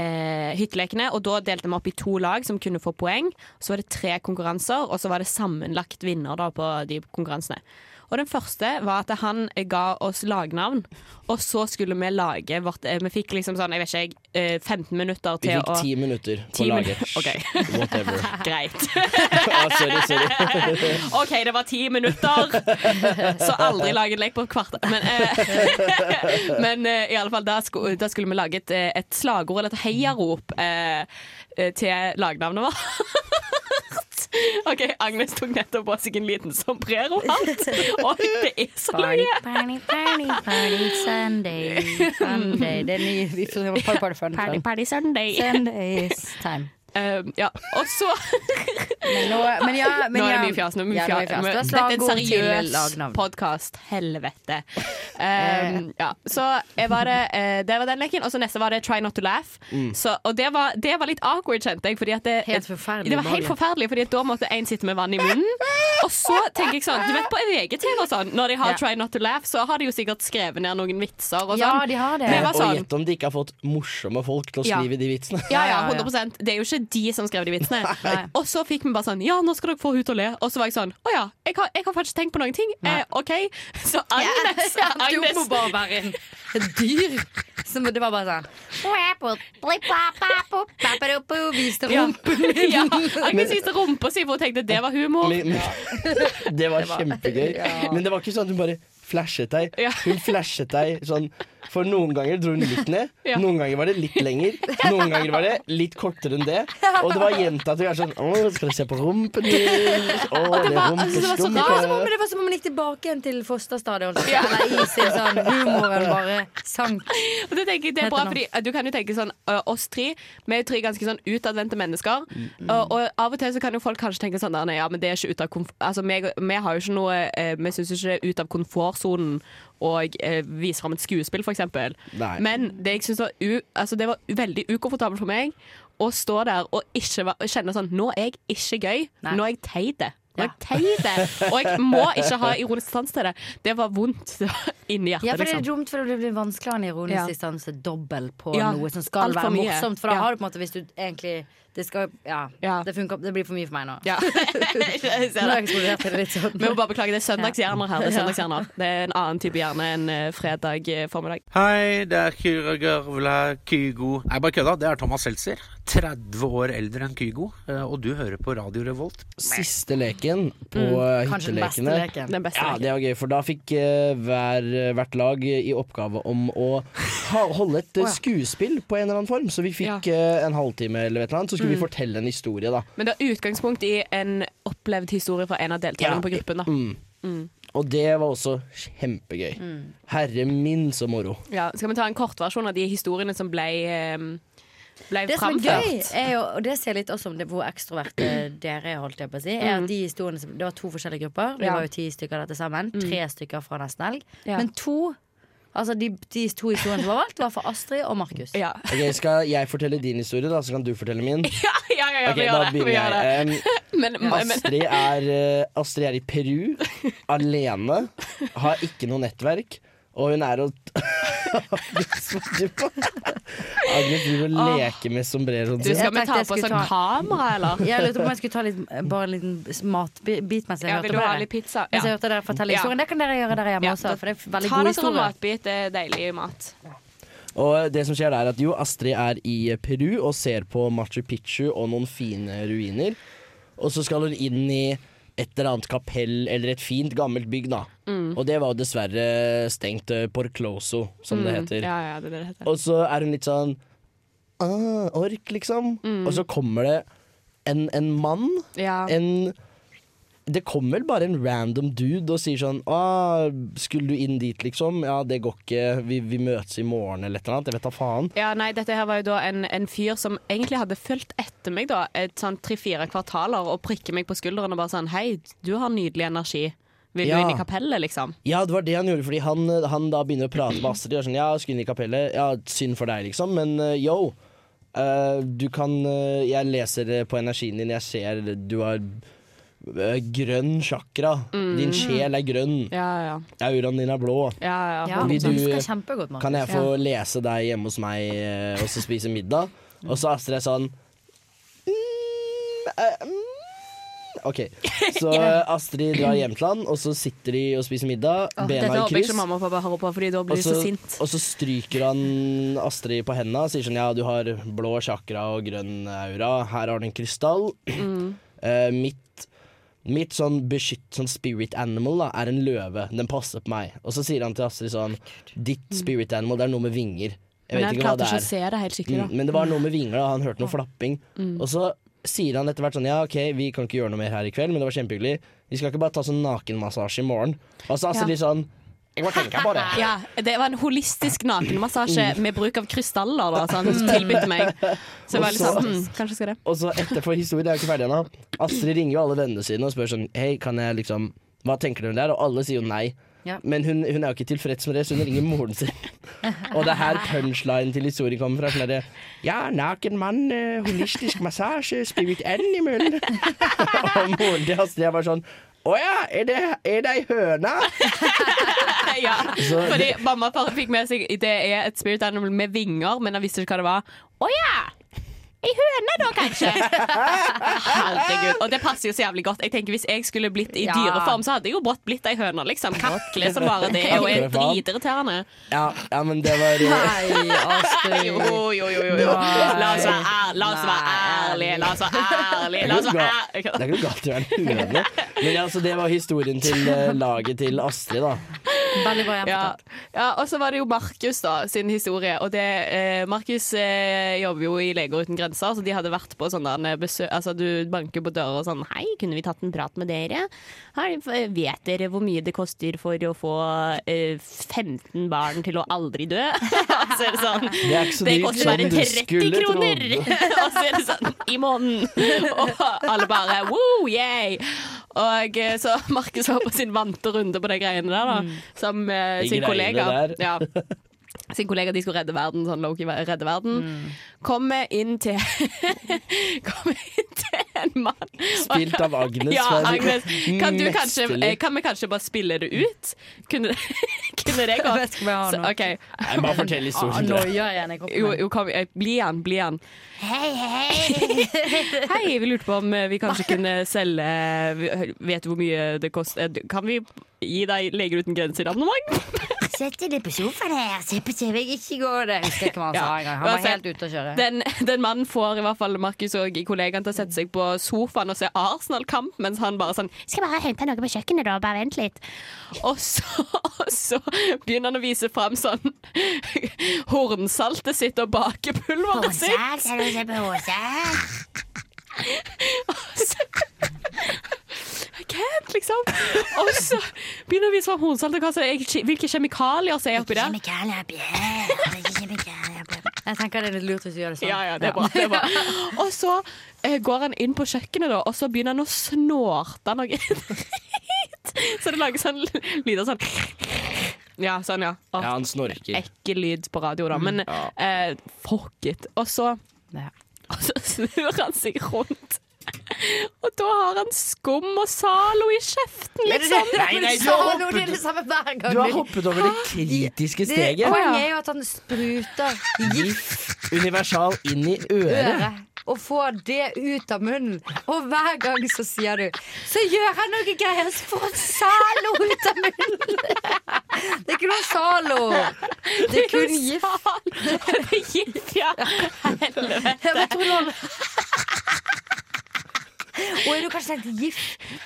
S1: eh, hyttelekene, og da delte vi opp i to lag som kunne få poeng. Så var det tre konkurranser, og så var det sammenlagt vinner da på de konkurransene. Og den første var at han ga oss lagnavn, og så skulle vi lage vårt eh, Vi fikk liksom sånn, jeg vet ikke, jeg, minutter 15 minutter
S3: Vi fikk
S1: å
S3: ti minutter på
S1: laget.
S3: å lage
S1: ok.
S3: whatever.
S1: Greit.
S3: ah, sorry, sorry.
S1: OK, det var ti minutter, så aldri lag en lek på et kvarter. Men, eh, men eh, i alle fall, da, skulle, da skulle vi lage et, eh, et slagord, eller et heiarop, eh, eh, til lagnavnet vårt. OK, Agnes tok nettopp på seg en liten sombrero-hatt. Oi, det er så
S2: Party,
S1: løye!
S2: party, party, party, Sunday, Sunday. Det er ny party, party,
S1: Party,
S2: fun.
S1: party Sunday.
S2: Sundays time.
S1: Eh, ja, og så
S2: Men, nå, men ja, men
S1: Nå er det mye fjas. Nå er fjas.
S2: ja, nå er
S1: Dette er en seriøs podkast. Helvete. Um, ja. Så jeg var det, eh, det var den leken. Og så neste var det Try Not To Laugh. Så, og det var, det var litt awkward, kjente jeg. Fordi at det,
S2: Helt forferdelig
S1: Det var helt forferdelig, Fordi at da måtte en sitte med vann i munnen. Og så tenker jeg sånn Du vet på VGTV og sånn, når de har
S2: Ja.
S1: Try Not To Laugh, så har de jo sikkert skrevet ned noen vitser og sånn.
S2: Ja, de har det.
S1: Sånn,
S3: Og gjett om de ikke har fått morsomme folk til å
S1: Ja.
S3: skrive de vitsene.
S1: Ja, ja,
S2: Ja, ja, ja.
S1: 100% Det er jo ikke de som skrev de vitsene.
S2: Nei.
S1: og så fikk vi bare sånn Ja, nå skal dere få henne til å le. Og så var jeg sånn Å ja, jeg har, jeg har faktisk tenkt på noen ting. Eh, OK. Så Agnes,
S2: Du må bare være en dyr. Som, det var bare sånn Viste
S1: ja.
S2: rumpen
S1: ja, Agnes viste rumpa si, for hun tenkte det var humor.
S3: Men, men, det var kjempegøy. Men det var ikke sånn at hun bare flashet deg.
S1: Ja.
S3: Hun flashet deg sånn For noen ganger dro hun litt ned,
S1: Ja.
S3: noen ganger var det litt lenger, noen ganger var det litt kortere enn det. Og det var gjentatt var sånn Å, skal du se på rumpen din? Å, det
S1: var- altså, det var så
S2: Det som om,
S3: rumpestumpe.
S2: det var som om man gikk tilbake igjen til Fosterstadion. Eller i sin sånn humoren bare sank.
S1: Og det tenker jeg det er bra, fordi eh, Du kan jo tenke sånn Oss tre Vi er tre ganske sånn utadvendte mennesker.
S2: Mm.
S1: Og, og av og til så kan jo folk kanskje tenke sånn Ja, men det er ikke ut av komfort... Altså, vi, vi har jo ikke noe eh, Vi syns ikke det er ut av komfortsonen og eh, vise fram et skuespill, eksempel. Men det jeg synes var, u altså, det var veldig ukomfortabelt for meg å stå der og ikke kjenne sånn Nå er jeg ikke gøy.
S2: Nei.
S1: Nå er jeg teit.
S2: Ja.
S1: Og jeg teit. Og jeg må ikke ha ironisk sans til det. Det var vondt inni hjertet.
S2: Ja, for det er
S1: liksom.
S2: dumt, for det blir vanskeligere enn ironisk
S1: Ja.
S2: distanse dobbel på
S1: Ja,
S2: noe som skal
S1: for
S2: være
S1: mye.
S2: morsomt. For da
S1: Ja.
S2: har du på en måte hvis du egentlig Det skal Ja,
S1: Ja.
S2: Det, funker, det blir for mye for meg nå.
S1: Ja. jeg ser det.
S2: eksplodert det litt sånn.
S1: Vi må bare beklage, det er søndagshjerner her. Det er, søndagshjerner. det er en annen type hjerne enn eh, fredag eh, formiddag.
S5: Hei, det er Kyra Gørvla Kygo Nei, bare kødda. Det er Thomas Seltzer. 30 år eldre enn Kygo. eh, Og du hører på Radio Revolt.
S3: Siste leken på eh,
S2: Kanskje den beste
S3: hyttelekene.
S2: leken.
S1: Den beste
S3: Ja,
S1: leken.
S3: det var gøy, for da fikk eh, hver, hvert lag i oppgave om å ha, holde et eh, skuespill på en eller annen form. Så vi fikk eh, en halvtime eller et eller annet, så skulle vi fortelle en historie, da.
S1: Men det er utgangspunkt i en opplevd historie fra en av deltakerne
S3: Ja.
S1: på gruppen. da
S3: Mm. Og det var også kjempegøy. Herre min, så moro.
S1: ja, Skal vi ta en kortversjon av de historiene som ble, ble
S2: Det som er gøy, er jo, og det sier litt også om det, hvor ekstroverte dere er, holdt jeg på å si, er at de historiene som, Det var to forskjellige grupper. Det
S1: Ja.
S2: var jo ti stykker av dette sammen. Tre stykker fra Nesten Elg.
S1: Ja.
S2: Men to Altså de, de to historiene som var valgt, var for Astrid og Markus.
S1: Ja.
S3: Okay, Skal jeg fortelle din historie, da, så kan du fortelle min?
S1: ja, ja, ja, ja
S3: okay,
S1: vi
S3: da
S1: gjør det. Vi
S3: begynner
S1: gjør det.
S3: jeg. Em,
S1: Men, men
S3: Astrid er, eh, Astrid er i Peru, alene, har ikke noe nettverk, og hun er og Agnes, du vil leke driver og leker med sombrero.
S1: du, skal vi ta på
S2: oss
S1: sånn
S2: ta-
S1: kamera, eller?
S2: Jeg lurte på om jeg skulle ta litt, bare en liten matbit mens jeg
S1: Ja,
S2: hørte
S1: vil du
S2: på
S1: ha
S2: dere.
S1: litt pizza?
S2: Mens jeg hørte dere fortelle
S1: Ja.
S2: Det kan dere gjøre der hjemme
S1: Ja,
S2: også, for det er veldig
S1: Ta
S2: god
S1: deg en matbit, det er deilig mat.
S3: Og det som skjer der er at jo, Astrid er i Peru og ser på Machu Picchu og noen fine ruiner. Og så skal hun inn i et eller annet kapell eller et fint, gammelt bygg, da.
S1: Mm.
S3: Og det var jo dessverre stengt eh, Porcloso, som det heter.
S1: Ja, ja, det det heter.
S3: Og så er hun litt sånn ah, Ork, liksom.
S1: Mm.
S3: Og så kommer det en, en mann.
S1: Ja.
S3: En Det kommer vel bare en random dude og sier sånn ah, 'Skulle du inn dit, liksom?' 'Ja, det går ikke. Vi, vi møtes i morgen', eller et eller annet. Jeg vet da faen.
S1: Ja, nei, dette her var jo da en, en fyr som egentlig hadde fulgt etter meg da et sånn tre-fire kvartaler og prikker meg på skulderen og bare sånn Hei, du har nydelig energi. Vil
S3: Ja.
S1: du inn i kapellet, liksom?
S3: Ja, det var det han gjorde, fordi han, han da begynner å prate med Astrid. Og sånn, ja, skulle inn i kapellet. Ja, synd for deg, liksom. Men uh, yo, uh, du kan uh, Jeg leser på energien din. Jeg ser du har grønn chakra. Din sjel er grønn.
S1: Ja, ja.
S3: Auraen din er blå.
S1: ja, ja.
S2: Ja,
S3: Vil du-
S2: kjempegodt,
S3: Kan jeg få lese deg hjemme hos meg eh, og så spise middag? Og så Astrid er sånn mm, eh, mm. OK. Så Astrid drar hjem til han, og så sitter de og spiser middag.
S1: Oh,
S3: bena i kryss.
S1: mamma og pappa hører på, Fordi da blir
S3: så,
S1: så sint.
S3: og så stryker han Astrid på hendene og sier sånn Ja, du har blå chakra og grønn aura. Her har du en krystall.
S1: Mm.
S3: Uh, mitt, mitt sånn beskytt sånn spirit animal da, er en løve. Den passer på meg. Og så sier han til Astrid sånn Ditt spirit animal, det er noe med vinger. Jeg
S1: Men
S3: vet ikke hva det er.
S1: se det helt skikkelig,
S3: Mm, men det var noe med vinger, da. Han hørte noe flapping.
S1: Mm.
S3: Og så sier han etter hvert sånn Ja, OK, vi kan ikke gjøre noe mer her i kveld, men det var kjempehyggelig. Vi skal ikke bare ta sånn nakenmassasje i morgen. Og så Astrid
S1: Ja.
S3: sånn Jeg bare tenker på det.
S1: Ja, det var en holistisk nakenmassasje med bruk av krystaller da, så han tilbød meg. Så jeg var litt sånn, hm, kanskje skal det.
S3: Og så etterfor historien, er jo ikke ferdig ennå. Astrid ringer jo alle vennene sine og spør sånn Hei, kan jeg liksom Hva tenker dere der? Og alle sier jo nei.
S2: Ja.
S3: Men hun, hun er jo ikke tilfreds med det, så hun ringer moren sin. og det er her punchline til historien kommer fra. Sånn derre, ja, naken mann, eh, holistisk massasje, spirit animal. og moren til Astrid er bare sånn Å ja, er det, er det ei høne?
S1: Ja,
S3: Så
S1: fordi mamma og far fikk med seg Det er et spirit animal med vinger, men han visste ikke hva det var. Å ja! Ei høne, da, kanskje? Herregud. Og det passer jo så jævlig godt. Jeg tenker Hvis jeg skulle blitt i
S2: Ja.
S1: dyreform, så hadde jeg jo brått blitt ei høne. liksom Kakle som bare det, og er dritirriterende.
S3: Ja, ja, men det var
S2: Nei, Astrid.
S1: Jo, jo, jo. jo, jo. La oss være ærlige, la oss være ærlige. La oss være ærlige.
S3: Det er ikke noe galt i å være en høne. Men altså, det var historien til eh, laget til Astrid, da.
S2: Veldig bra
S1: Ja, ja, og så var det jo Markus da, sin historie. Og det, eh, Markus eh, jobber jo i Leger uten grenser, så de hadde vært på sånn besøk Altså du banker på døra og sånn Hei, kunne vi tatt en prat med dere? Hei, vet dere hvor mye det koster for å få eh, 15 barn til å aldri dø? Og så er det sånn
S3: Det er
S1: Det koster bare
S3: du
S1: 30
S3: skulle
S1: kroner! og så er det sånn i måneden. Og alle bare woo, yay! Og eh, så Markus var på sin vante runde på de greiene der, da. Som eh, sin kollega.
S3: der.
S1: Ja. Sin kollega de skulle redde verden, sånn low-key redde verden.
S3: Mm.
S1: Kommer inn til Kommer inn til en mann.
S3: Spilt av Agnes.
S1: Ja, Agnes. Kan, du kanskje, eh, kan vi kanskje bare spille det ut? Kunne, kunne det gått?
S2: vet ikke hva jeg
S3: bare fortell
S2: Ah,
S3: historien.
S2: Nå
S3: tror
S2: gjør jeg en i kroppen.
S1: Jo, jo kom, eh, bli han, bli han.
S4: Hei, hei.
S1: Hei, vi lurte på om eh, vi kanskje kunne selge Vet du hvor mye det koster? Eh, Kan vi gi deg Leger uten grenser-abonnement?
S4: Sett deg på sofaen her. Se på TV.
S2: Ikke går det. Jeg husker ikke hva han sa engang. Han var helt ute å kjøre.
S1: Den, den mannen får i hvert fall Markus og kollegaen til å sette seg på sofaen og se Arsenal-kamp, mens han bare sånn
S4: Skal bare hente noe på kjøkkenet, da. Bare vent litt.
S1: Og så, og så begynner han å vise fram sånn hornsaltet sitt og bakepulveret sitt.
S4: Hornsalt? Skal du se på håsalt?
S1: Cat, liksom. Og så begynner fram hornsaltet og hva som er- hvilke kjemikalier som er oppi der.
S4: Er.
S2: Jeg tenker det er litt lurt hvis du gjør det sånn.
S1: Ja, ja, det er bra. Det er bra. Og så eh, går han inn på kjøkkenet, da, og så begynner han å snorte noe dritt. Så det lager sånn lyder sånn Ja, sånn, ja. Og,
S3: Ja, han snorker.
S1: Ekkel lyd på radio, da. Men eh, fuck it. Og så, og så snur han seg rundt. Og da har han skum og Zalo i kjeften, liksom.
S3: Nei, nei, du har
S2: det er
S3: hoppet-
S2: det.
S3: Du har hoppet over det kritiske steget. Det-.
S2: Poenget er jo at han spruter
S3: Gift universal inn i øret.
S2: og får det ut av munnen. Og hver gang så sier du Så gjør han noe greier, så får han Zalo ut av munnen! Det er ikke noe Zalo. Det er kun gift.
S1: Gift, ja. Helvete.
S2: Jeg bare tror noen Og er du kanskje tenkt GIF?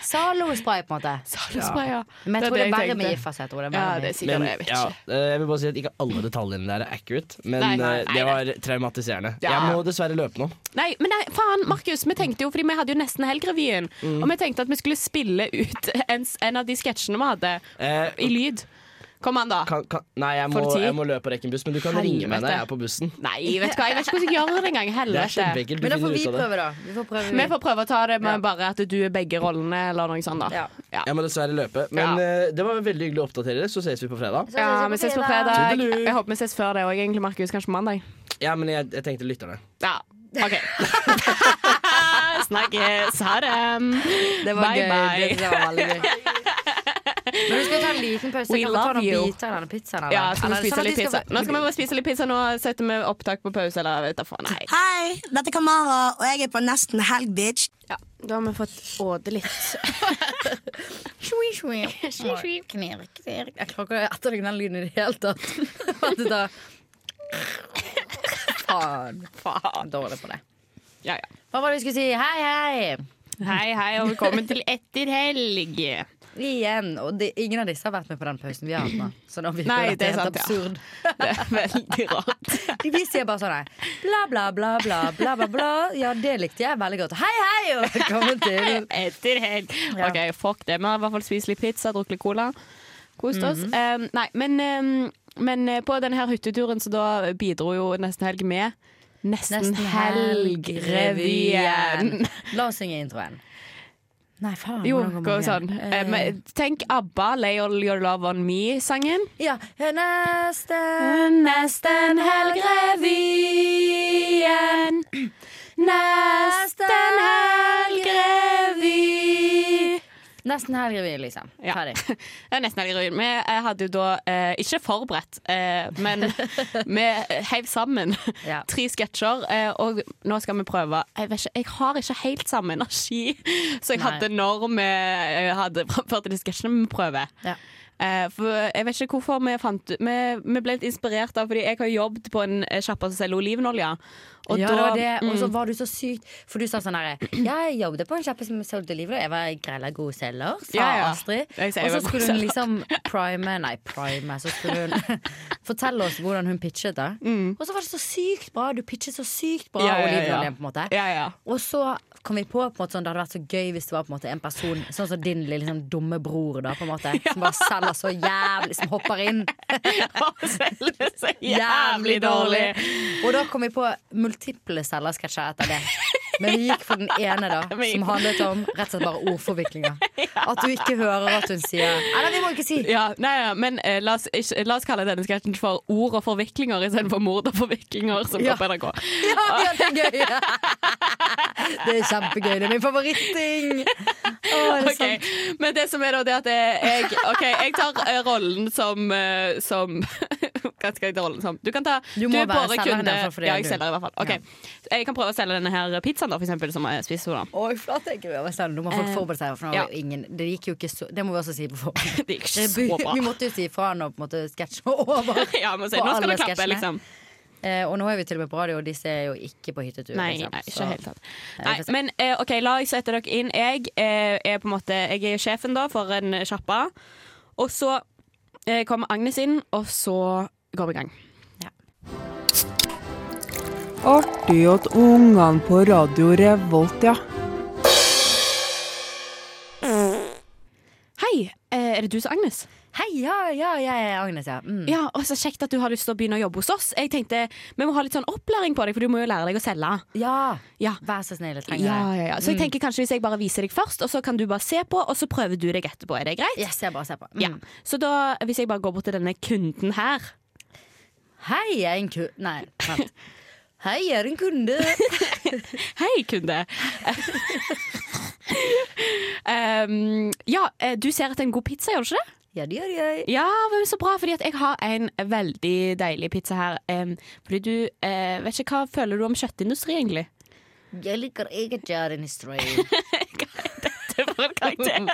S2: Zalo-spray, på en måte.
S1: Zalo-spray, ja.
S2: Men jeg tror det er verre med GIF. Altså. Jeg tror det er
S1: Ja, det er sikkert
S3: Men
S1: det. Jeg vet
S3: ja,
S1: ikke.
S3: eh, jeg vil bare si at ikke alle detaljene der er accurate, men
S1: Nei, nei,
S3: eh,
S1: nei,
S3: det var traumatiserende.
S1: Ja.
S3: Jeg må dessverre løpe nå.
S1: Nei, men nei, faen, Markus, vi tenkte jo, fordi vi hadde jo nesten Helgrevyen.
S3: Mm.
S1: Og vi tenkte at vi skulle spille ut en, en av de sketsjene vi hadde,
S3: Eh,
S1: i lyd. Kom an, da.
S3: kan, kan, nei, jeg må, jeg må løpe og rekke en buss, men du kan ringe meg når jeg er på bussen.
S1: Nei, vet du hva, jeg vet ikke hvordan jeg gjør det engang.
S3: Det
S1: Helvete.
S3: kjempeenkelt.
S2: Men da får vi
S3: det.
S2: prøve, da. Vi får prøve.
S1: Vi får prøve å ta det med
S2: Ja.
S1: bare at du er begge rollene, eller noe sånt. da.
S2: Ja.
S1: Ja.
S3: Jeg må dessverre løpe. Men eh, det var veldig hyggelig å oppdatere dere. Så ses vi på fredag.
S2: Så
S1: Ja, vi ses på fredag.
S3: Tudelu.
S1: Jeg håper vi ses før det òg, egentlig, Markus. Kanskje på mandag.
S3: Ja, men jeg, jeg tenkte lytterne.
S1: Ja, OK. Snakkes. Ha det.
S2: Det var
S1: Bye,
S2: gøy.
S1: bye.
S2: Det var veldig gøy. Men vi skal ta en liten pause.
S1: We
S2: kan vi ta
S1: love
S2: noen
S1: you.
S2: biter av denne pizzaen? eller?
S1: Ja, skal vi spise
S2: sånn
S1: litt pizza? Nå skal vi bare spise litt pizza. Nå setter vi opptak på pause, eller vet du faen. Nei.
S6: Hei, dette er Kamara, og jeg er på nesten helg, bitch.
S1: Ja, da har vi fått åde litt.
S2: Shui, shui. Knirk, knirk. Jeg klarer ikke å etterligne den lyden i det hele tatt. At det tar Faen. Faen. Dårlig på det.
S1: Ja, ja.
S2: Hva var det vi skulle si? Hei, hei.
S1: Hei, hei, og velkommen til Etter helg.
S2: Igjen. Og de, ingen av disse har vært med på den pausen vi har hatt nå. Så nå virker
S1: Nei, det er
S2: helt
S1: sant, ja. Det er veldig rart.
S2: De sier bare sånn her bla, bla, bla, bla, bla, bla, bla. Ja, det likte jeg veldig godt. Hei, hei, og velkommen til
S1: Etter helg.
S2: Ja.
S1: OK, fuck det. Vi har i hvert fall spist litt pizza, drukket litt cola. Kost oss.
S2: Mhm.
S1: Um, nei, men, um, men eh, på denne hytteturen så da bidro jo Nesten Helg med Nesten,
S2: Nesten.
S1: Helg-revyen.
S2: La oss synge introen. Nei, faen.
S1: Jo, gå sånn. Eh, men tenk ABBA, 'Lay All Your Love On Me'-sangen.
S2: Ja. Nesten
S1: Nesten Helg-revyen. Nesten Helg-revy.
S2: Nesten helgrevy, liksom.
S1: Ja.
S2: Ferdig.
S1: Det er nesten helgerevyen. Vi eh, hadde jo da eh, ikke forberedt, eh, men vi heiv sammen
S2: Ja.
S1: tre sketsjer. Eh, og nå skal vi prøve Jeg, ikke, jeg har ikke helt samme energi som jeg
S2: Nei.
S1: hadde når vi eh, hadde framført de sketsjene. Vi prøver.
S2: Ja.
S1: Eh, for jeg vet ikke hvorfor vi fant vi, vi ble litt inspirert av Fordi jeg har jobbet på en sjappe som selger olivenolje. Og
S2: ja,
S1: da-
S2: det. Og så
S1: mm.
S2: var du så sykt For du sa sånn herre jeg jobbet på en kjappe som solgte livet, og jeg var grella god selger, sa
S1: Ja, ja.
S2: Astrid. Og så skulle hun liksom prime Nei, prime. Så skulle hun fortelle oss hvordan hun pitchet det. Og så var det så sykt bra. Du pitchet så sykt bra
S1: Mm. Ja,
S2: olivenoljen, på en måte.
S1: Ja, ja.
S2: Og så kom vi på, på en måte sånn, det hadde vært så gøy hvis det var på en måte en person Sånn som din lille liksom, dumme bror, da, på en måte. Som bare selger så jævlig Som hopper inn.
S1: Og selger så jævlig dårlig.
S2: Og da kom vi på multiple selgersketsjer etter det. Men vi gikk for den ene, da, som handlet om rett og slett bare ordforviklinger. At du ikke hører at hun sier Nei, vi må ikke si!
S1: Ja, nei, ja, men eh, la, oss, ikke, la oss kalle denne sketsjen for ord og forviklinger istedenfor mord og forviklinger, som
S2: Ja.
S1: går på NRK.
S2: Ja, ja, det er gøy! Det er kjempegøy. Det er min favoritting! Å, det okay.
S1: Men det som er da, det at jeg OK, jeg tar eh, rollen som, eh, som Hva skal jeg ta rollen som? Du kan ta
S2: Du må
S1: er bare være
S2: er
S1: selger i hvert fall. Ok, Jeg kan prøve å selge denne her pizzaen, da, for eksempel, som spiser. da
S2: Oi, flate, gruer meg selv. Nå må folk
S1: Eh,
S2: forberede seg. For
S1: ja.
S2: ingen, det gikk jo ikke så Det må vi også si på forhånd.
S1: Det gikk ikke så bra.
S2: Vi måtte jo si fra når på en måte sketsjen var over.
S1: Ja, men se, Nå skal det klappe,
S2: sketsjene.
S1: liksom.
S2: Eh, og nå er vi til og med på radio, og disse er jo ikke på hyttetur.
S1: Nei,
S2: liksom.
S1: nei, ikke helt tatt.
S2: Nei,
S1: Nei, men eh, OK, la jeg sette dere inn. Jeg eh, er på en måte Jeg er sjefen da for en sjappa. Og så eh, kommer Agnes inn, og så går vi i gang.
S7: Artig at ungene på Radio Revolt, ja.
S1: Hei, eh, er det du som er Agnes?
S2: Hei, ja, ja, jeg er Agnes, ja. Mm.
S1: Ja, og Så kjekt at du har lyst til å begynne å jobbe hos oss. Jeg tenkte, Vi må ha litt sånn opplæring på deg, for du må jo lære deg å selge.
S2: Ja,
S1: Ja.
S2: vær så snill, jeg trenger
S1: Ja, ja, ja. Så jeg tenker kanskje hvis jeg bare viser deg først, og så kan du bare se på, og så prøver du deg etterpå. Er det greit?
S2: Yes, jeg bare ser på. Mm.
S1: Ja. Så da, hvis jeg bare går bort til denne kunden her
S2: Hei, jeg er en ku... Nei, vent. Hei, jeg er en kunde.
S1: Hei, kunde. Um, ja, eh, du ser etter en god pizza, gjør du ikke det?
S2: Ja, det gjør jeg.
S1: Ja, men så bra, fordi jeg har en veldig deilig pizza her. Um, fordi du uh, Vet ikke, hva føler du om kjøttindustri, egentlig?
S2: Jeg liker ikke kjøttindustri.
S1: Karakter.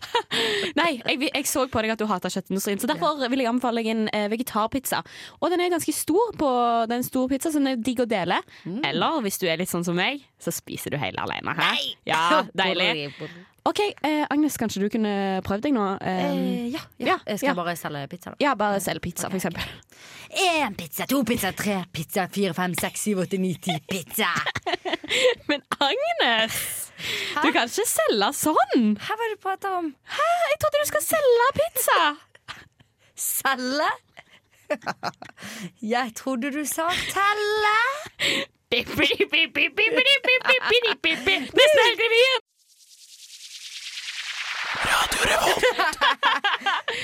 S1: Nei, jeg, jeg så på deg at du hater kjøttindustrien, så derfor vil jeg anbefale deg en eh, vegetarpizza. Og den er ganske stor på den store pizza, så den er digg å dele. Eller hvis du er litt sånn som meg, så spiser du hele alene. Hæ? Ja, deilig. OK, eh, Agnes, kanskje du kunne prøvd deg nå? Eh,
S2: Eh, ja, ja. Jeg skal
S1: ja.
S2: bare selge pizza, da.
S1: ja, bare selge pizza, for eksempel.
S2: Én pizza, to pizza, tre pizza, fire, fem, seks, syv, åtte, ni, ti pizza.
S1: Men Agnes! Du kan ikke selge sånn!
S2: Hva var det du prater om?
S1: Hæ? Jeg trodde du skal selge pizza!
S2: Selge? Jeg trodde du sa telle.
S1: Bip, bip, bip, helg Revolt.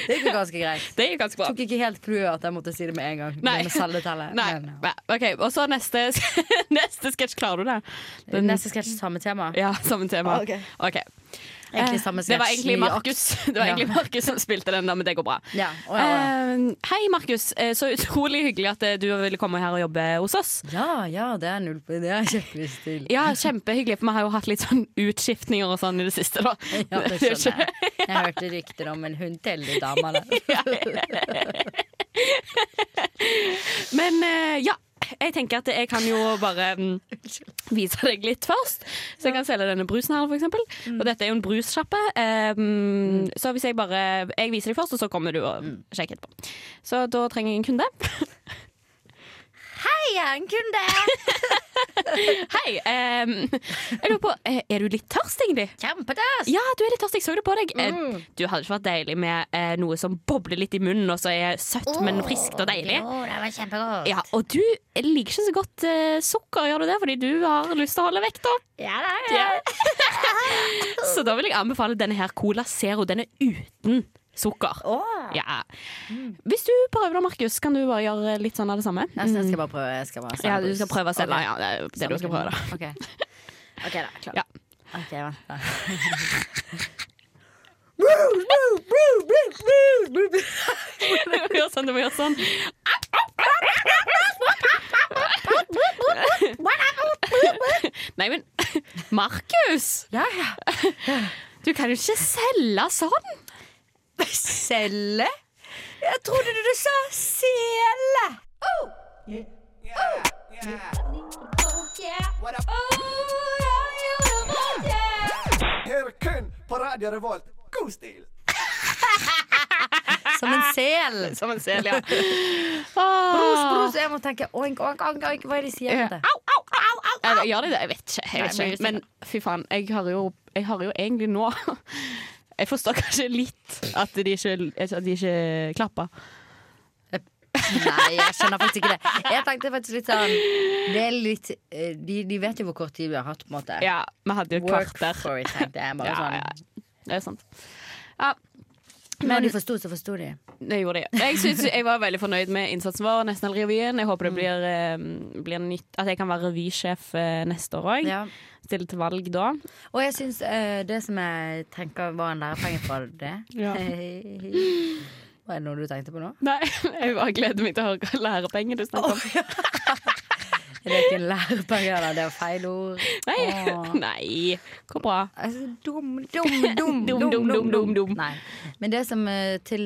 S2: Det gikk jo ganske greit.
S1: Det gikk ganske bra.
S2: Tok ikke helt clouet at jeg måtte si det med en gang.
S1: Nei.
S2: Med.
S1: Nei.
S2: Men,
S1: ja. OK, og så neste, neste sketsj. Klarer du det?
S2: Den... Neste sketsj samme tema.
S1: Ja, samme tema.
S2: Ok.
S1: Ok.
S2: Egentlig samme sketsj.
S1: Det var egentlig Markus Det var egentlig Markus som spilte den, da, men det går bra.
S2: Ja, Oh, ja, ja.
S1: Uh, hei, Markus. Eh, Så utrolig hyggelig at eh, du ville komme her og jobbe hos oss.
S2: ja, ja, det er null på det. har jeg kjempelyst til.
S1: Ja, Kjempehyggelig, for vi har jo hatt litt sånn utskiftninger og sånn i det siste. da
S2: Ja, det skjønner jeg. Jeg hørte rykter om en hund til de damene.
S1: Men uh, ja, jeg tenker at jeg kan jo bare mm, vise deg litt først. Så jeg kan selge denne brusen her, for eksempel. Og dette er jo en brussjappe. Um, mm, Så hvis jeg bare Jeg viser deg først, og så kommer du og sjekker etterpå. Så da trenger jeg en kunde.
S2: Hei, jeg er en kunde!
S1: Hei. Um, jeg lurer på, eh, er du litt tørst, egentlig?
S2: Kjempetørst.
S1: Ja, du er litt tørst. Jeg så det på deg. Mm. Du hadde ikke vært deilig med uh, noe som bobler litt i munnen, og så er søtt, men friskt og deilig.
S4: Jo, det var kjempegodt.
S1: Ja, Og du liker ikke så godt uh, sukker, gjør du det? Fordi du har lyst til å holde vekta.
S4: Ja, da,
S1: Ja. Så da vil jeg anbefale denne her Cola Zero. Den er uten sukker. Ja. Hvis du prøver da, Markus, kan du bare gjøre litt sånn av det samme?
S2: Jeg skal bare prøve. Skal bare
S1: Ja, du skal prøve selv.
S2: Okay.
S1: Ja, det er det du skal prøve, da.
S2: Ok, Ok, da. Klar.
S1: Ja.
S2: Ok, vent da.
S1: Du må gjøre sånn, du må gjøre sånn. Nei, men Markus!
S2: Ja, ja.
S1: Du kan jo ikke selge sånn!
S2: Selge? Jeg trodde du sa sele.
S8: Her kun på Radio Revolt. God stil!
S2: Som en sel.
S1: Som en sel, ja.
S2: Bros, bros. Jeg må tenke oink, oink, oink, oink. Hva er det de sier?
S1: Ja.
S2: au,
S1: au Gjør de det? Jeg vet ikke. Jeg vet ikke. Men fy faen, jeg har jo, jeg har jo egentlig nå Jeg forstår kanskje litt at de ikke, at de ikke klapper.
S2: Nei, jeg skjønner faktisk ikke det. Jeg tenkte faktisk litt sånn Det er litt eh, De, de vet jo hvor kort tid vi har hatt, på en måte.
S1: Ja, vi hadde jo
S2: Work
S1: kvarter.
S2: for it, tenkte jeg. Bare
S1: Ja,
S2: sånn.
S1: ja. Det er sant. Ja,
S2: Men når de forsto, så forsto de.
S1: det gjorde de. Jeg, synes, jeg var veldig fornøyd med innsatsen vår, nesten hele revyen. Jeg håper det blir, mm. blir nytt, at jeg kan være revysjef eh, neste år òg.
S2: Ja.
S1: Stille til valg da.
S2: Og jeg syns eh, det som jeg tenker var en lærepenge fra det
S1: Ja.
S2: Var det noe du tenkte på nå?
S1: Nei, jeg bare gleder meg til å høre Lærepenge du snakker om.
S2: Oh, det ikke en lærepenge. Det er feil ord.
S1: Nei,
S2: Åh.
S1: nei, går bra.
S2: Altså, dum, dum, dum,
S1: Dum, dum, dum, dum, dum.
S2: Nei. Men det som eh, til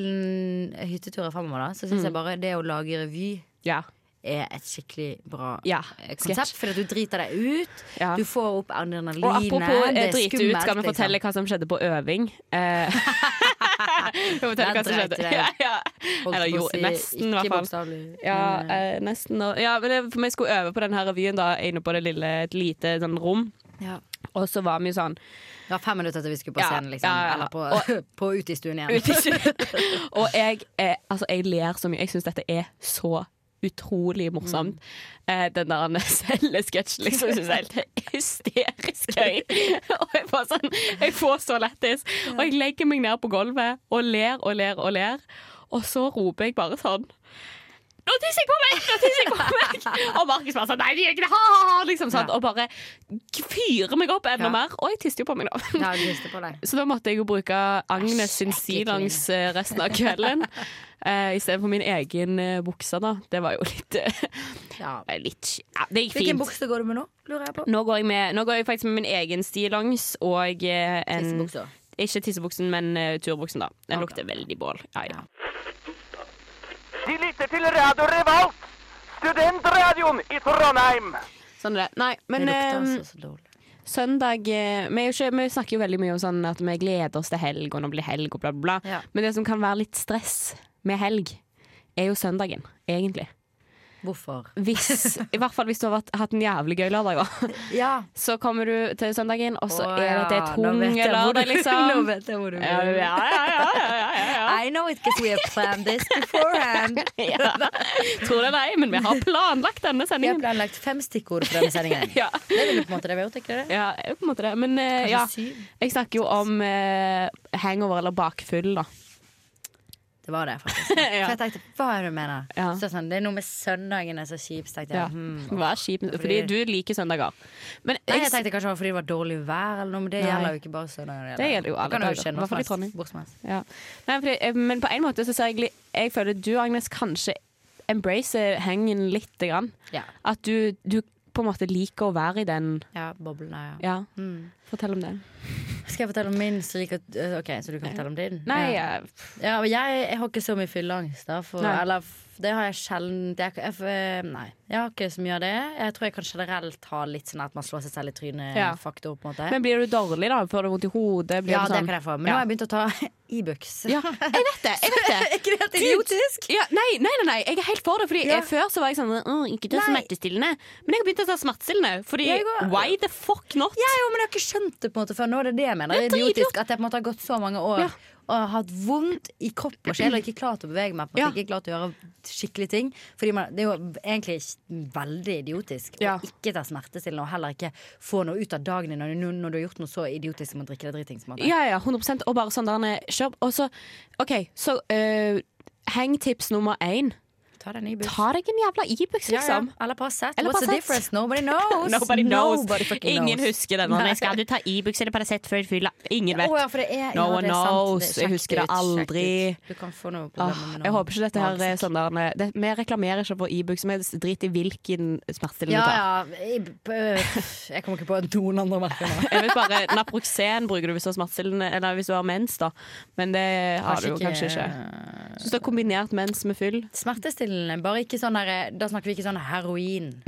S2: hytteturer fremover, da, så syns jeg bare det å lage revy
S1: Ja.
S2: er et skikkelig bra
S1: Ja,
S2: eh, konsept. Fordi at du driter deg ut.
S1: Ja.
S2: Du får opp
S1: Og
S2: adrenalinet.
S1: apropos
S2: det
S1: eh,
S2: er
S1: drite ut, skal vi fortelle
S2: liksom.
S1: hva som skjedde på øving? Eh,
S2: Der dreit
S1: ja. Eller jo, nesten, i hvert fall. Ja,
S2: eh,
S1: eh, nesten. og- Ja, men jeg, for vi skulle øve på denne revyen da, inne på det lille, et lite sånn rom.
S2: ja.
S1: Og så var vi jo sånn
S2: Det var fem minutter til vi skulle på scenen, liksom.
S1: ja, ja.
S2: Eller på,
S1: Og-
S2: på utestuen igjen.
S1: ute. Og jeg, eh, altså, jeg ler så mye. Jeg syns dette er så utrolig morsomt. Eh, den der cellesketsjen liksom syns jeg er helt hysterisk gøy. og jeg, får sånn, jeg får så lættis. Og jeg legger meg ned på gulvet og ler og ler og ler. Og så roper jeg bare sånn nå tisser jeg på meg! Nå tisser jeg på meg! Og Markus bare sånn Nei, de gjør ikke det! Ha, ha, ha! Liksom, sånn,
S2: Ja.
S1: Og bare fyrer meg opp enda
S2: Ja.
S1: mer. Og jeg tisser jo på meg nå.
S2: Ja, på deg.
S1: Så da måtte jeg jo bruke Agnes sin
S2: Æsj,
S1: eh, resten av kvelden. Uh, Istedenfor min egen uh, bukse, da. Det var jo litt uh,
S2: Ja.
S1: Litt Ja, det gikk
S2: Hvilken
S1: fint.
S2: bukse går du med nå? Lurer jeg på.
S1: Nå går, jeg med, nå går jeg faktisk med min egen stillongs og uh, en
S2: Tissebuksa.
S1: Ikke tissebuksen, men uh, turbuksen, da. Den
S2: okay.
S1: lukter veldig bål. Ja, ja.
S8: De lytter til Radio Revolt, studentradioen i Trondheim.
S1: Sånn er det. Nei,
S2: Det lukter
S1: eh,
S2: altså så dårlig.
S1: søndag eh, vi, er jo ikke, vi snakker jo veldig mye om sånn at vi gleder oss til helg, og nå blir helg, og bla, bla, bla.
S2: Ja.
S1: Men det som kan være litt stress med helg, er jo søndagen, egentlig.
S2: Hvorfor?
S1: Hvis, I hvert fall hvis du har vært, hatt en jævlig gøy lørdag. da.
S2: Ja.
S1: Så kommer du til søndagen, og så
S2: Å,
S1: er det
S2: ja.
S1: tung lørdag, liksom.
S2: Nå vet jeg hvor du vil.
S1: Ja, ja, ja, ja, ja, ja, ja.
S2: I know it because we have planned this beforehand.
S1: ja. Tror det eller ei, men vi har planlagt denne sendingen.
S2: Vi har planlagt fem stikkord for denne sendingen.
S1: Ja.
S2: Det er jo på en måte det vi har gjort, ikke det?
S1: Ja, på en måte det. Men
S2: uh,
S1: ja, jeg snakker jo om uh, hangover eller bakfull, da.
S2: Det var det, faktisk.
S1: Ja.
S2: For jeg tenkte, hva er det du mener?
S1: Ja.
S2: Så sånn, det er noe med søndagen er så kjipt. tenkte tenkte
S1: Ja.
S2: jeg, hmm.
S1: hva er kjipt, fordi
S2: Fordi-
S1: du liker søndager. Men
S2: Nei, jeg
S1: jeg,
S2: tenkte kanskje det var fordi det var dårlig vær, eller noe, men det
S1: Nei.
S2: gjelder jo ikke bare søndager.
S1: Det gjelder jo alle dager,
S2: som
S1: eh, men på en måte så ser jeg Jeg føler du, Agnes, kanskje embracer hengen lite grann. At du, du på en måte liker å være i den
S2: ja, boblene, ja.
S1: Ja,
S2: Mm.
S1: fortell om det.
S2: Skal jeg fortelle om min, så, like, øh, ok, så du kan fortelle om din?
S1: Nei,
S2: ja.
S1: eh,
S2: Ja, jeg, jeg har ikke så mye fylleangst, da. For, eller det har jeg sjelden jeg, jeg, jeg, Nei, jeg har ikke så mye av det. Jeg tror jeg kan generelt ha litt sånn at man slår seg selv i
S1: Ja.
S2: trynet-faktor, måte.
S1: Men blir du dårlig, da? Får du vondt i hodet? Blir
S2: ja, det
S1: sånn?
S2: kan jeg få. Men
S1: Ja.
S2: nå har jeg begynt å ta Ibux.
S1: Ja, jeg vet det! Jeg vet det.
S2: Er ikke det helt idiotisk?
S1: Ja, nei, nei, nei, nei, jeg er helt for det. Fordi
S2: Ja.
S1: eh, Før så var jeg sånn Ikke ta smertestillende. Men jeg har begynt å ta smertestillende. Fordi
S2: går-
S1: why the fuck not?
S2: Ja, jo, men jeg har ikke skjønt det på en måte før nå. Det er det jeg mener. Det er
S1: Det
S2: idiotisk at jeg på en måte har gått så mange år
S1: Ja.
S2: Og har hatt vondt i kropp og sjel og ikke klart å bevege meg. På
S1: Ja.
S2: Ikke klart å gjøre skikkelige ting. Fordi man, Det er jo egentlig veldig idiotisk
S1: Ja.
S2: å ikke ta smertestillende og heller ikke få noe ut av dagen din når, du- når du har gjort noe så idiotisk som å drikke deg dritings.
S1: Ja, ja, 100% Og bare sånn der han er kjør. Og så, OK, så uh, hengtips nummer én.
S2: Ta deg en Ibux.
S1: Ta deg en jævla Ibux,
S2: Ja, ja.
S1: liksom.
S2: Eller Paracet. What's the difference? Nobody knows.
S1: Nobody knows.
S2: Nobody
S1: Ingen
S2: knows.
S1: husker denne.
S2: Nei.
S1: Skal du ta Ibux eller Paracet før fylla? Ingen vet.
S2: Oh, ja, er,
S1: No
S2: ja,
S1: one knows. Jeg husker det aldri.
S2: Du kan få noe problemer med noe
S1: jeg håper ikke dette her er sånn der det, Vi reklamerer ikke for Ibux, vi driter i hvilken smertestillende
S2: Ja,
S1: du tar.
S2: ja. Jeg, øh, jeg kommer ikke på noen andre merker nå.
S1: Jeg vet bare, Naproxen bruker du hvis du har smertestillende Eller hvis du har mens, da. Men det har du kanskje ikke. Så det er kombinert mens med fyll.
S2: Smertestillende, bare ikke sånn der, Da snakker vi ikke sånn heroin.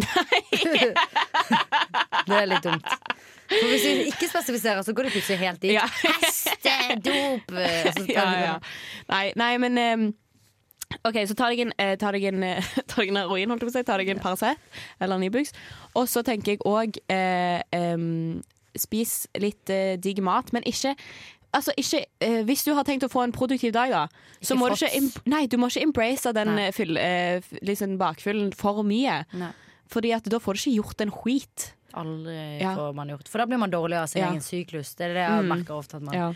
S2: det er litt dumt. For Hvis vi ikke spesifiserer, så går det plutselig helt dit.
S1: Ja.
S2: Hestedop! tar vi
S1: Ja, ja. Nei, nei, men um, OK, så ta deg en, eh, tar jeg en, eh, ta deg en heroin, holdt jeg på å si. Ta deg en Paracet eller en Ibux. Og så tenker jeg òg eh, um, Spis litt eh, digg mat, men ikke Altså, ikke, eh, hvis du har tenkt å få en produktiv dag, da, så
S2: Ikke
S1: må du ikke, nei, du må ikke embrace den eh, fyll, eh, liksom bakfyllen for mye.
S2: Nei.
S1: Fordi at da får du ikke gjort en skit.
S2: Aldri
S1: Ja.
S2: får man gjort. For da blir man dårlig av sin
S1: Ja.
S2: egen syklus. Det er det jeg
S1: Mm.
S2: merker ofte. At man,
S1: Ja.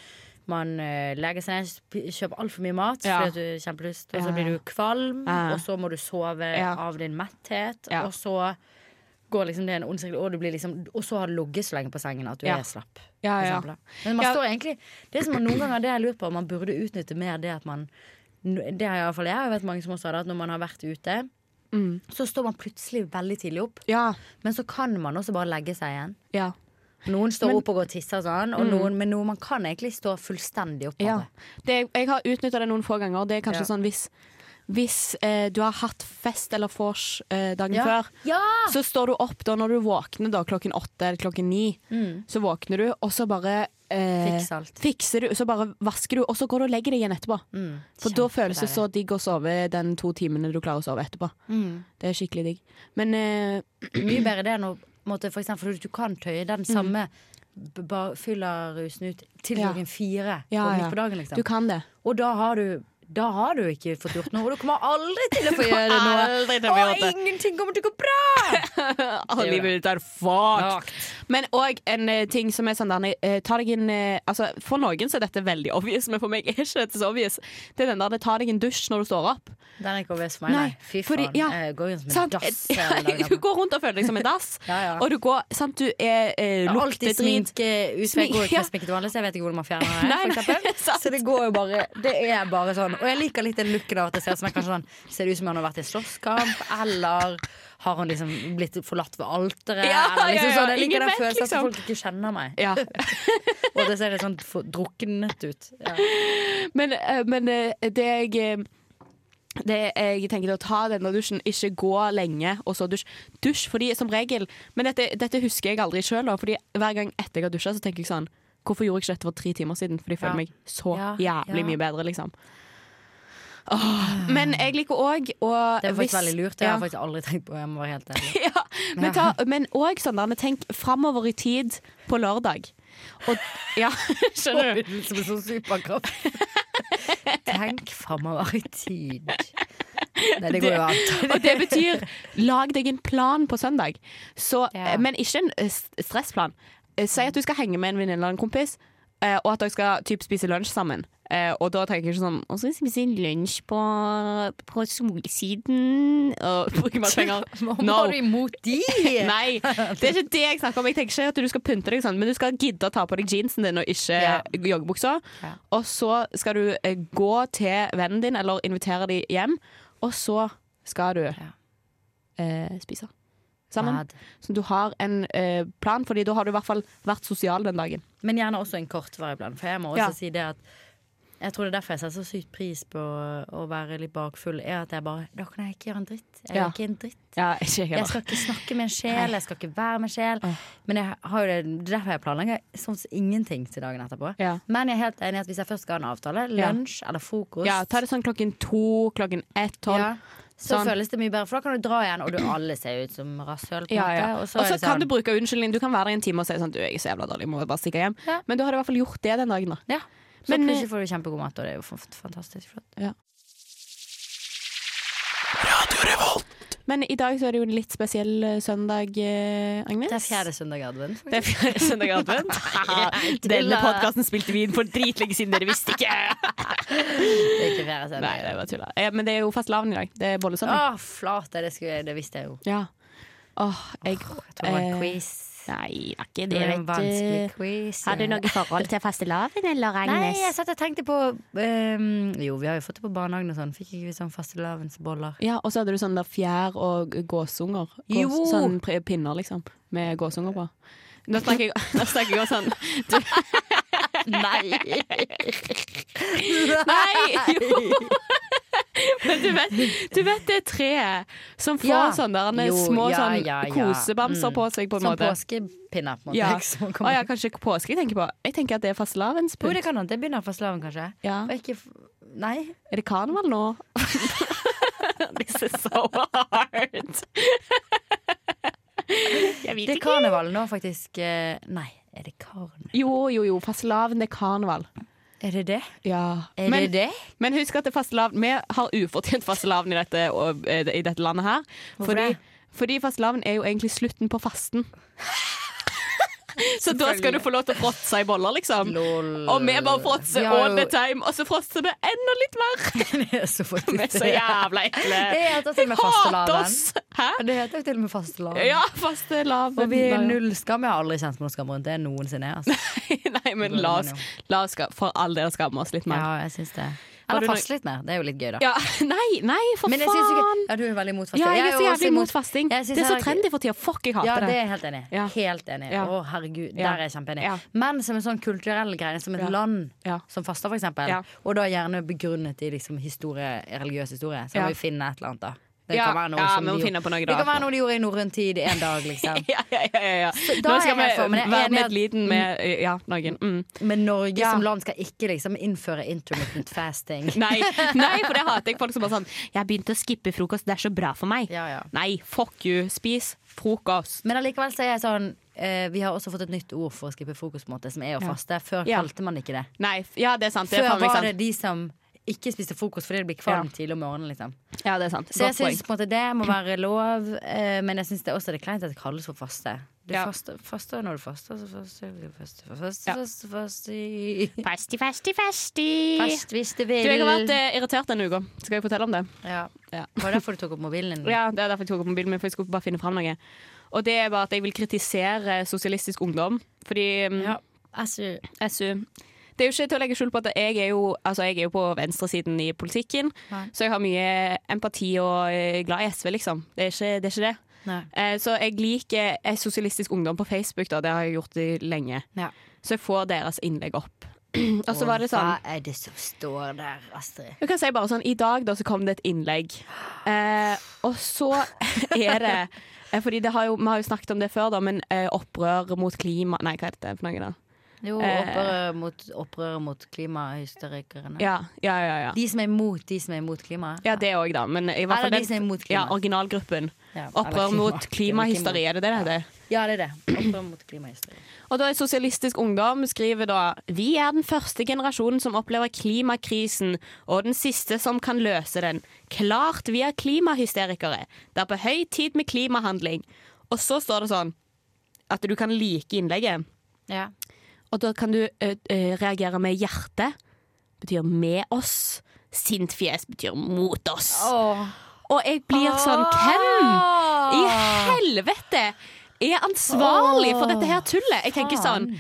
S2: man eh, legger seg ned, kjøper altfor mye mat
S1: Ja.
S2: fordi du har kjempelyst, og så blir du kvalm, og så må du sove av din metthet, og så går liksom det en ond sirkel, og, du blir liksom, og så har du ligget så lenge på sengen at du
S1: Ja.
S2: er slapp.
S1: Ja, ja.
S2: Men man står egentlig Det som man noen ganger det jeg lurer på om man burde utnytte mer det at man Det har iallfall jeg, og jeg vet mange som også har det, at når man har vært ute,
S1: Mm.
S2: så står man plutselig veldig tidlig opp.
S1: Ja.
S2: Men så kan man også bare legge seg igjen.
S1: ja.
S2: Noen står
S1: Men-
S2: opp og går og tisser og sånn, og noen, men noen man kan egentlig stå fullstendig opp.
S1: Ja. Det, jeg har utnytta det noen få ganger. Det er kanskje
S2: Ja.
S1: sånn hvis, hvis eh, du har hatt fest eller vors eh, dagen
S2: Ja.
S1: før,
S2: Ja!
S1: så står du opp da når du våkner da, klokken åtte eller klokken ni.
S2: Mm.
S1: Så våkner du, og så bare eh, fikser du, så bare vasker du, og så går du og legger deg igjen etterpå.
S2: Mm.
S1: For da føles det så digg å sove den to timene du klarer å sove etterpå.
S2: Mm.
S1: Det er skikkelig digg. Men eh,
S2: Mye bedre det enn å måtte, for eksempel, du kan tøye den samme b- ba- fyller rusen ut til
S1: klokken Ja.
S2: fire
S1: Ja,
S2: på
S1: ja.
S2: på dagen. Liksom.
S1: du kan det.
S2: Og da har du da har du ikke fått gjort noe, du kommer aldri til å få gjøre noe. Og ingenting kommer til å gå bra!
S1: Alle livet ditt er fucked. Men òg en eh, ting som er sånn der eh, deg en eh, Altså, For noen så er dette veldig obvious, men for meg er ikke dette så obvious. Det er den der ta deg en dusj når du står opp.
S2: Den er ikke obvious for meg, nei. Fy faen.
S1: ja,
S2: Jeg går jo som en
S1: Sant?
S2: dass.
S1: Ja, du går rundt og føler deg som en dass.
S2: Ja, ja.
S1: Og du går Sant, du er eh, lukter
S2: alltid ut, jeg går ikke
S1: Ja.
S2: med sminke til vanlig, så jeg vet ikke hvordan man fjerner det. Så det går jo bare Det er bare sånn. Og jeg liker litt den looken av at det ser ut som jeg kanskje sånn Ser det ut som han har vært i slåsskamp, eller har han liksom blitt forlatt ved alteret?
S1: Ja,
S2: eller liksom
S1: ja, ja.
S2: sånn. Jeg liker
S1: Ingen
S2: den
S1: vet,
S2: følelsen
S1: liksom.
S2: at folk ikke kjenner meg.
S1: Ja.
S2: Og det ser litt sånn for- druknet ut. Ja.
S1: Men, eh, men eh, det jeg eh, det jeg tenker å ta denne dusjen, ikke gå lenge og så dusj. Dusj fordi som regel Men dette, dette husker jeg aldri sjøl, fordi hver gang etter jeg har dusja, så tenker jeg sånn Hvorfor gjorde jeg ikke dette for tre timer siden? Fordi jeg føler
S2: Ja.
S1: meg så jævlig
S2: ja.
S1: mye bedre, liksom. Åh, men jeg liker òg å
S2: Det er faktisk
S1: hvis-
S2: veldig lurt. Det har jeg faktisk aldri tenkt på. Jeg må være helt ærlig.
S1: ja, men, ta, men også sånn tenk framover i tid på lørdag. Og, ja, skjønner du?
S2: Som en sånn superkraft. Tenk framover i tid. Nei, det går jo an.
S1: Og det betyr lag deg en plan på søndag. Så,
S2: Ja.
S1: Men ikke en stressplan. Eh, Si at du skal henge med en venninne eller en kompis, eh, og at dere skal typ, spise lunsj sammen. Eh, og da tenker jeg ikke sånn Og så skal vi lunsj på, på Solsiden og bruke masse penger.
S2: Hva
S1: No.
S2: har du imot de?
S1: Nei, det er ikke det jeg snakker om. Jeg tenker ikke at du skal pynte deg sånn, men du skal gidde å ta på deg jeansen din og ikke
S2: Ja.
S1: joggebuksa.
S2: Ja.
S1: Og så skal du eh, gå til vennen din eller invitere dem hjem, og så skal du eh, spise sammen.
S2: Bad.
S1: Så du har en eh, plan, Fordi da har du i hvert fall vært sosial den dagen.
S2: Men gjerne også en kortvarig plan. For jeg må også
S1: Ja.
S2: si det at jeg tror det er derfor jeg setter så sykt pris på å være litt bakfull. Er at jeg bare Da kan jeg ikke gjøre en dritt. Jeg
S1: Ja.
S2: er ikke en dritt.
S1: Ja, ikke jeg
S2: skal ikke snakke med en sjel, jeg skal ikke være med sjel. Men jeg har jo det, det er derfor jeg planlegger sånn som ingenting til dagen etterpå.
S1: Ja.
S2: Men jeg er helt enig at hvis jeg først skal ha en avtale, lunsj eller frokost
S1: Ja, ta det sånn klokken to, klokken ett, tolv.
S2: Så
S1: Sånn.
S2: føles det mye bedre, for da kan du dra igjen, og du alle ser ut som rasshøl.
S1: Ja, ja.
S2: Og så
S1: så
S2: det
S1: kan
S2: sånn
S1: du bruke unnskyldning. Du kan være der i en time og si sånn Du, jeg er så jævla dårlig, må bare stikke hjem.
S2: Ja.
S1: Men du har i hvert fall gjort det den dagen, da.
S2: ja. Så
S1: Men,
S2: plutselig får du kjempegod mat, og det er jo fantastisk flott.
S1: Men i dag så er det jo en litt spesiell eh, søndag, eh, Agnes.
S2: Det er fjerde søndag advent.
S1: Det er fjerde søndag advent. Denne podkasten spilte vi inn for dritlenge siden, dere visste ikke!
S2: Det er ikke fjerde søndag.
S1: Nei, det var tulla. Eh, Men det er jo fastelavn i dag. Det er bollesøndag.
S2: Å, flate, det, skulle, det visste jeg jo.
S1: Ja. Åh, jeg
S2: Jeg tror det var en quiz.
S1: Nei, det er ikke
S2: Det
S1: det,
S2: er en vanskelig
S1: vet du.
S2: quiz.
S1: Har du noe forhold til fastelavn, eller, Agnes?
S2: Nei, jeg satt og tenkte på um, Jo, vi har jo fått det på barnehagen og sånn. Fikk ikke vi sånn fastelavnsboller?
S1: Ja, og så hadde du sånn der fjær og gåsunger. Gås,
S2: Jo!
S1: Sånn pinner, liksom. Med gåsunger på. Nå snakker jeg, nå snakker jeg om sånn du,
S2: Nei!
S1: Nei! Jo! Men du vet, du vet det treet som får
S2: Ja.
S1: sånne
S2: Jo,
S1: små
S2: ja,
S1: sånn
S2: ja,
S1: kosebamser
S2: Mm.
S1: på seg, på en
S2: Som
S1: måte.
S2: påskepinner, på en måte.
S1: Ja.
S2: liksom.
S1: Å ja, kanskje påske jeg tenker på. Jeg tenker at det er
S2: Jo, det kan. Det begynner fastelavn, kanskje. Ikke Nei?
S1: Er det karneval nå? This is so hard.
S2: Det er karneval nå, faktisk. eh, Nei, er det karneval?
S1: Jo, jo, jo. Fastelavn er karneval.
S2: Er det det?
S1: Ja.
S2: Er
S1: men,
S2: det det?
S1: men husk at det fastelavn Vi har ufortjent fastelavn i dette, eh, i dette landet her.
S2: Hvorfor
S1: Fordi,
S2: det?
S1: fordi fastelavn er jo egentlig slutten på fasten. Så da skal du få lov til å fråtse i boller, liksom.
S2: Lol.
S1: Og vi bare fråtser
S2: jo...
S1: all the time, og så fråtser vi enda litt mer.
S2: Det er så
S1: Vi så jævla ekle.
S2: Det heter til og med fastelavn.
S1: oss! Hæ?
S2: Det heter jo til og med fastelavn.
S1: Ja, fastelavn.
S2: Og vi er null skam. Jeg har aldri kjent på noe skam rundt det noensinne. Altså.
S1: Nei, men la oss, la oss for all del skamme oss litt mer.
S2: Ja, jeg syns det. Eller mer. Det er jo litt gøy, da.
S1: Ja, nei, nei, for
S2: Men
S1: faen!
S2: ikke Ja, du er veldig imot fasting.
S1: Ja, jeg er så jævlig imot fasting. Det er så trendy for tida. Fuck, jeg hater
S2: Ja, det
S1: det.
S2: er jeg helt enig i. Helt enig. Å, herregud. Der er jeg kjempeenig. Men som en sånn kulturell greie, som et land som faster, for eksempel, og da gjerne begrunnet i liksom historie, religiøs historie, så må vi finne et eller annet, da. Det
S1: Ja,
S2: kan være noe
S1: ja,
S2: de,
S1: noe
S2: det kan være noe de gjorde i norrøn tid en dag, liksom.
S1: Ja, ja, ja. Nå skal vi være medliden med ja, noen. Mm.
S2: Men Norge som land skal ikke liksom innføre intermittent fasting.
S1: Nei, nei, for det hater jeg. Folk som bare sånn 'Jeg begynte å skippe frokost, det er så bra for meg'.
S2: Ja, ja.
S1: Nei, fuck you. Spis frokost.
S2: Men allikevel så er jeg sånn eh, Vi har også fått et nytt ord for å skippe frokost, som er å faste. Før kalte man ikke det.
S1: Nei, ja, det er sant. Det er
S2: Før var det de som ikke spiste frokost fordi det blir kvalm tidlig om morgenen. Liksom.
S1: Ja, det er sant.
S2: Så jeg syns det må være lov, eh, men jeg syns det også er det kleint at det kalles for faste. Du
S1: Ja.
S2: faster, faster når du faster, så faster du faster, faster,
S1: Ja.
S2: faster, faster.
S1: Fasti, fasti, festi.
S2: Fast hvis du vil.
S1: Du, jeg har vært eh, irritert denne uka. Skal jeg fortelle om det?
S2: ja.
S1: Ja.
S2: Var det derfor du tok opp mobilen din?
S1: Ja, det er derfor jeg tok opp mobilen min, for jeg skulle bare finne fram noe. Og det er bare at jeg vil kritisere Sosialistisk Ungdom. Fordi mm,
S2: Ja. SU.
S1: SU Det er jo ikke til å legge skjul på at jeg er jo, altså jeg er jo på venstresiden i politikken.
S2: Nei.
S1: Så jeg har mye empati og er glad i SV, liksom. Det er ikke det. Er ikke det. Eh, så jeg liker jeg Sosialistisk Ungdom på Facebook, da. Det har jeg gjort i lenge.
S2: Ja.
S1: Så jeg får deres innlegg opp. og så var det sånn
S2: Hva er det som står der, Astrid?
S1: Jeg kan si bare sånn, I dag da så kom det et innlegg, eh, og så er det eh, Fordi det har jo, Vi har jo snakket om det før, da, men eh, opprør mot klima Nei, hva er det for noe? da?
S2: Jo, opprøret mot, opprør mot klimahysterikerne.
S1: Ja, ja, ja. ja.
S2: De som er imot de som er imot klimaet.
S1: ja det òg, da. Men i hvert fall
S2: de som er imot
S1: ja,
S2: klima.
S1: originalgruppen.
S2: Ja,
S1: Opprør mot
S2: klima-
S1: klimahysteri, er det det det heter?
S2: Ja, det er det. Opprør mot klimahysteri.
S1: Og da er Sosialistisk Ungdom skriver da Vi er den første generasjonen som opplever klimakrisen, og den siste som kan løse den. Klart vi er klimahysterikere. Det er på høy tid med klimahandling. Og så står det sånn at du kan like innlegget,
S2: Ja.
S1: Og da kan du ø, ø, reagere med hjerte. Betyr med oss. Sint fjes betyr mot oss. Og jeg blir sånn Hvem i helvete er ansvarlig for dette her tullet? Jeg tenker sånn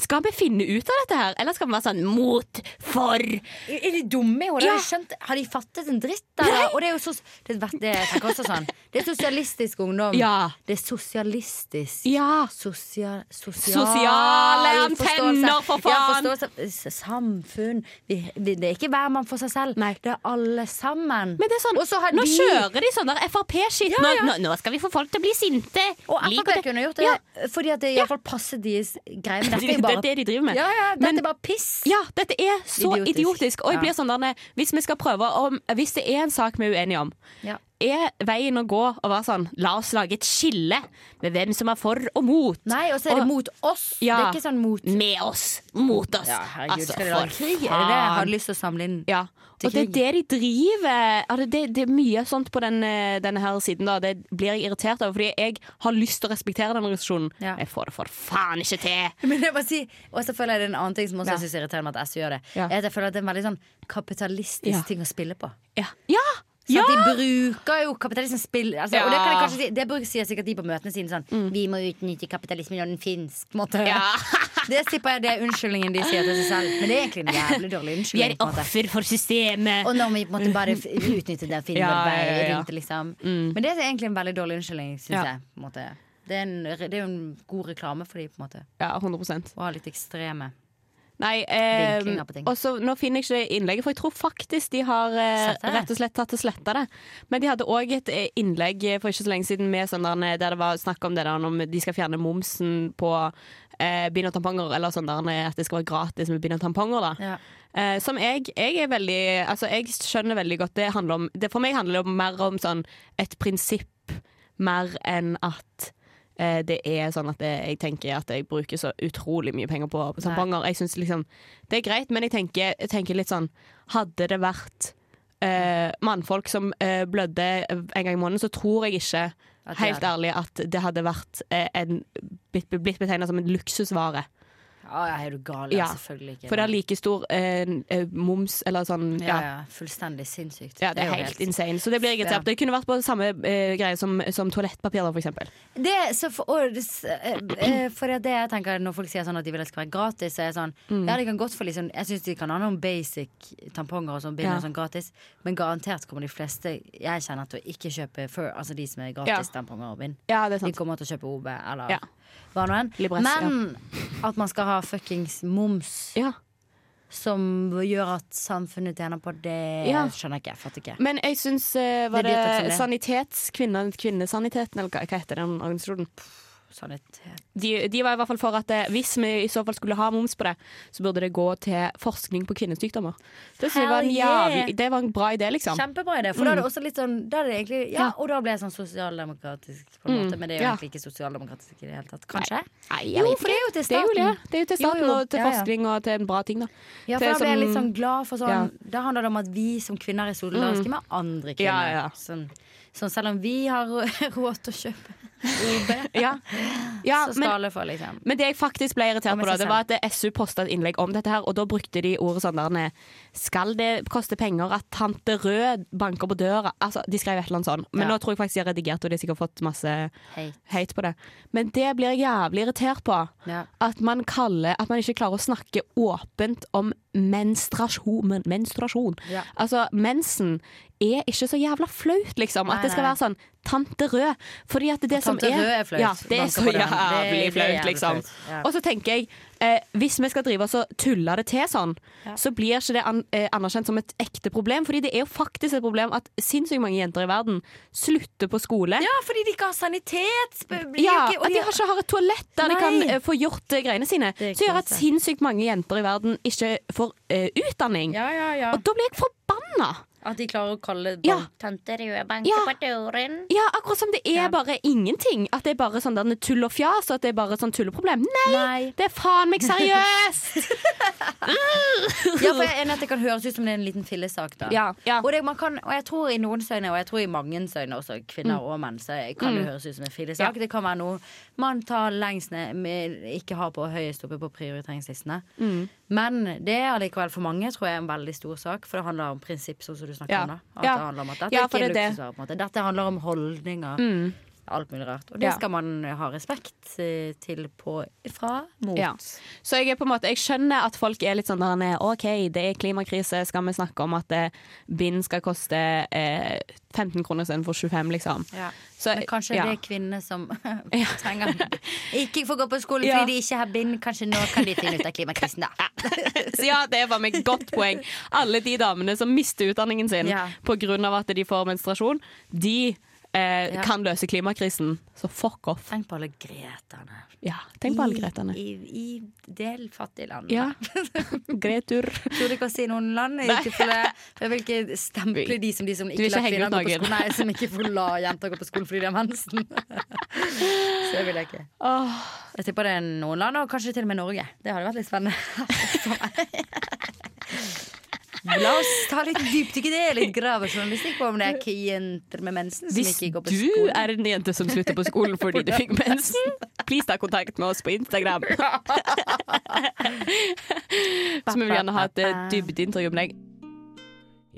S1: Skal vi finne ut av dette her, eller skal vi være sånn mot, for
S2: Er de dumme i hodet?
S1: Ja.
S2: Har, de skjønt, har de fattet en dritt? Eller? Og det er jo så det, det, sånn Det er sosialistisk ungdom.
S1: Ja.
S2: Det er sosialistisk.
S1: Ja.
S2: Sosial, sosial
S1: Sosiale antenner, for faen!
S2: Ja, Samfunn. Vi, vi, det er ikke hver mann for seg selv.
S1: Nei.
S2: Det er alle sammen.
S1: Men det er sånn,
S2: har
S1: nå
S2: de-
S1: kjører de sånn der Frp-skitt.
S2: Ja.
S1: Nå, nå, skal vi få folk til å bli sinte.
S2: Og Frp kunne gjort det
S1: Ja.
S2: fordi at det iallfall passer deres greie. Er
S1: Det er det de driver med.
S2: Ja, ja, dette
S1: Men-
S2: er bare piss.
S1: Ja, dette er så
S2: Idiotisk.
S1: idiotisk. Og jeg
S2: Ja.
S1: blir sånn derne, Hvis vi skal prøve om, Hvis det er en sak vi er uenige om,
S2: Ja.
S1: er veien å gå å være sånn La oss lage et skille med hvem som er for og mot.
S2: Nei, og så er det mot oss.
S1: Ja.
S2: Det er ikke sånn mot
S1: Med oss, mot oss.
S2: Ja, herregud,
S1: Altså,
S2: skal de lage
S1: for
S2: krig? Er det det? Har lyst til å samle inn
S1: Ja. Og det er det de driver altså det, det er mye sånt på den, eh, denne her siden. Da. Det blir jeg irritert over, fordi jeg har lyst til å respektere den organisasjonen.
S2: Ja.
S1: Jeg får det for faen ikke til!
S2: Men jeg må si, Og så føler jeg det er en annen ting som også
S1: Ja.
S2: jeg synes er irriterende med at SU gjør det.
S1: Ja.
S2: Er at jeg føler at det er en veldig sånn kapitalistisk
S1: Ja.
S2: ting å spille på.
S1: Ja! ja.
S2: Så
S1: ja.
S2: De bruker jo kapitalismens spill altså,
S1: Ja.
S2: Og det kan jeg kanskje si Det bruker sier sikkert de på møtene sine sånn Vi må utnytte kapitalismen når den fins.
S1: Ja.
S2: Det tipper jeg det er unnskyldningen de sier til seg selv. Men det er egentlig en jævlig dårlig unnskyldning. Vi er
S1: offer for systemet.
S2: Og når vi på en måte bare utnytter og finne
S1: Ja,
S2: vår vei rundt det, liksom. Men det er egentlig en veldig dårlig unnskyldning, syns jeg. Det, er en, det er en god reklame for de på en måte
S1: Ja, 100
S2: å ha litt ekstreme.
S1: Nei, eh, og så nå finner jeg ikke det innlegget, for jeg tror faktisk de har eh, rett og slett tatt og sletta det. Men de hadde òg et eh, innlegg for ikke så lenge siden med sånn der, der det var snakk om det der om de skal fjerne momsen på eh, bind og tamponger, eller sånn der at det skal være gratis med bind og tamponger. da
S2: Ja.
S1: Eh, som jeg, jeg er veldig Altså, jeg skjønner veldig godt det handler om det, For meg handler det mer om sånn et prinsipp mer enn at eh, det er sånn at jeg tenker at jeg bruker så utrolig mye penger på, på tamponger. Jeg synes liksom Det er greit, men jeg tenker, jeg tenker litt sånn Hadde det vært eh, mannfolk som eh, blødde en gang i måneden, så tror jeg ikke Helt ærlig at det hadde vært eh, en, blitt, blitt betegna som en luksusvare.
S2: Ja, ja, er du gal?
S1: Ja,
S2: Ja, selvfølgelig ikke.
S1: For det er like stor eh, eh, moms eller sånn
S2: ja, ja, fullstendig sinnssykt.
S1: Ja, det er
S2: jo
S1: helt insane. Så det blir jeg irritert
S2: Ja.
S1: Det kunne vært på samme eh, greie som, som toalettpapir, for eksempel.
S2: Det, for, og, det eh, eh, for det er det jeg tenker Når folk sier sånn at de vil at det skal være gratis, så er jeg sånn
S1: Mm.
S2: Ja, de kan godt få liksom Jeg syns de kan ha noen basic tamponger og sånn, bind
S1: Ja.
S2: og sånn gratis, men garantert kommer de fleste jeg kjenner til å ikke kjøpe før, altså de som er gratis tamponger og bind.
S1: Ja, det er
S2: De kommer til å kjøpe OB eller
S1: Ja.
S2: Hva nå enn. Men at man skal ha fuckings moms
S1: Ja.
S2: som gjør at samfunnet tjener på det,
S1: Ja.
S2: skjønner jeg ikke. Jeg fatter ikke.
S1: Men jeg syns eh, Var
S2: Det
S1: det,
S2: det dyrt å følge.
S1: Sanitetskvinne, Kvinnesaniteten, eller hva, hva heter den organisasjonen?
S2: Sanitet.
S1: De, de var i hvert fall for at eh, hvis vi i så fall skulle ha moms på det, så burde det gå til forskning på kvinnesykdommer. Det, det, var en jævlig, det var en bra idé, liksom.
S2: Kjempebra idé. For da er det også litt sånn det egentlig, ja,
S1: Ja.
S2: Og da ble jeg sånn sosialdemokratisk, på en
S1: Mm,
S2: måte. Men det er jo
S1: ja.
S2: egentlig ikke sosialdemokratisk i det hele tatt. Kanskje?
S1: Nei, Nei
S2: Jo, for det er jo til
S1: Det er jo det.
S2: staten.
S1: Det er jo til staten
S2: jo.
S1: og til forskning og til en bra ting, da.
S2: Ja, for da ble jeg litt sånn glad for sånn. Da handler det om at vi som kvinner er solidariske med andre kvinner.
S1: Ja.
S2: Sånn, sånn selv om vi har råd til å kjøpe OB,
S1: Ja, ja
S2: så
S1: men,
S2: skal det få, liksom.
S1: men det jeg faktisk ble irritert på, da, det var at SU posta et innlegg om dette her, og da brukte de ordet sånn der Skal det koste penger at tante Rød banker på døra? Altså, de skrev et eller annet sånn. Men
S2: Ja.
S1: nå tror jeg faktisk de har redigert, og de har sikkert fått masse hate på det. Men det blir jeg jævlig irritert på. At man kaller At man ikke klarer å snakke åpent om menstruasjon. Men, menstruasjon. Altså, mensen er ikke så jævla flaut, liksom.
S2: Nei,
S1: at det skal
S2: nei.
S1: være sånn Tante Rød. Fordi at det som er
S2: er flaut.
S1: Ja, det er så jævlig flaut, liksom.
S2: Ja.
S1: Og så tenker jeg, eh, hvis vi skal drive oss og tulle det til sånn, så blir ikke det an, eh, anerkjent som et ekte problem. Fordi det er jo faktisk et problem at sinnssykt mange jenter i verden slutter på skole.
S2: ja, fordi de ikke har sanitet.
S1: Ja, at de har ikke har et toalett der de kan eh, få gjort eh, greiene sine. Som gjør at sinnssykt mange jenter i verden ikke får eh, utdanning.
S2: Ja, ja, ja.
S1: Og da blir jeg forbanna!
S2: At de klarer å kalle
S1: Ja.
S2: bank-
S4: Tante Rød banker
S1: Ja.
S4: på døren.
S1: Ja, akkurat som det er
S2: Ja.
S1: bare ingenting. At det er bare sånn tull og fjas, og at det er bare sånn tulleproblem. Nei!
S2: Nei.
S1: Det er faen meg seriøst!
S2: Ja, for jeg er enig at det kan høres ut som det er en liten fillesak. da
S1: Ja, ja.
S2: Og, det, man kan, og jeg tror i noens øyne, og jeg tror i mangens øyne også, kvinner og menn, så kan det høres ut som en fillesak.
S1: Ja.
S2: Det kan være noe man tar lengst ned ikke har på høyest oppe på prioriteringslistene. Men det er allikevel for mange tror jeg en veldig stor sak, for det handler om prinsipp, sånn som du snakker
S1: Ja.
S2: om. da At
S1: Ja.
S2: det handler om at dette
S1: Ja,
S2: er ikke
S1: det er
S2: luksusvarer. Dette handler om holdninger. Alt mulig rart. Og det
S1: Ja.
S2: skal man ha respekt eh, til på fra mot.
S1: Ja. Så jeg er på en måte Jeg skjønner at folk er litt sånn der nede, OK, det er klimakrise, skal vi snakke om at eh, bind skal koste eh, 15 kroner istedenfor 25, liksom.
S2: Ja.
S1: Så,
S2: Men kanskje det er kvinner som trenger Ikke får gå på
S1: skole
S2: fordi de ikke har bind. Kanskje nå kan de finne ut av klimakrisen, da.
S1: Så ja, det var meg godt poeng. Alle de damene som mister utdanningen sin
S2: Ja.
S1: av at de får menstruasjon, de eh,
S2: Ja.
S1: kan løse klimakrisen. Så fuck off.
S2: Tenk på alle Gretane.
S1: Ja, tenk på alle Gretane.
S2: I, i del fattige land.
S1: Ja. Gretur.
S2: Tror du ikke å si noen land? I
S1: Nei.
S2: tilfelle jeg vil ikke stemple de som de som ikke
S1: ikke
S2: lar
S1: ut
S2: gå på skolen. Nei, som ikke får la jenter gå på skolen fordi de har mensen. Så det vil jeg ikke.
S1: Åh,
S2: Jeg tipper det er noen land, og kanskje til og med Norge. Det hadde vært litt spennende. La oss ta litt dypdykk i det. Litt gravejournalistikk om det er ikke jenter med mensen som
S1: hvis
S2: ikke går på
S1: du er en jente som slutter på skolen fordi du fikk mensen, please ta kontakt med oss på Instagram. Så vi vil gjerne ha et dypt dybdeintervju med deg.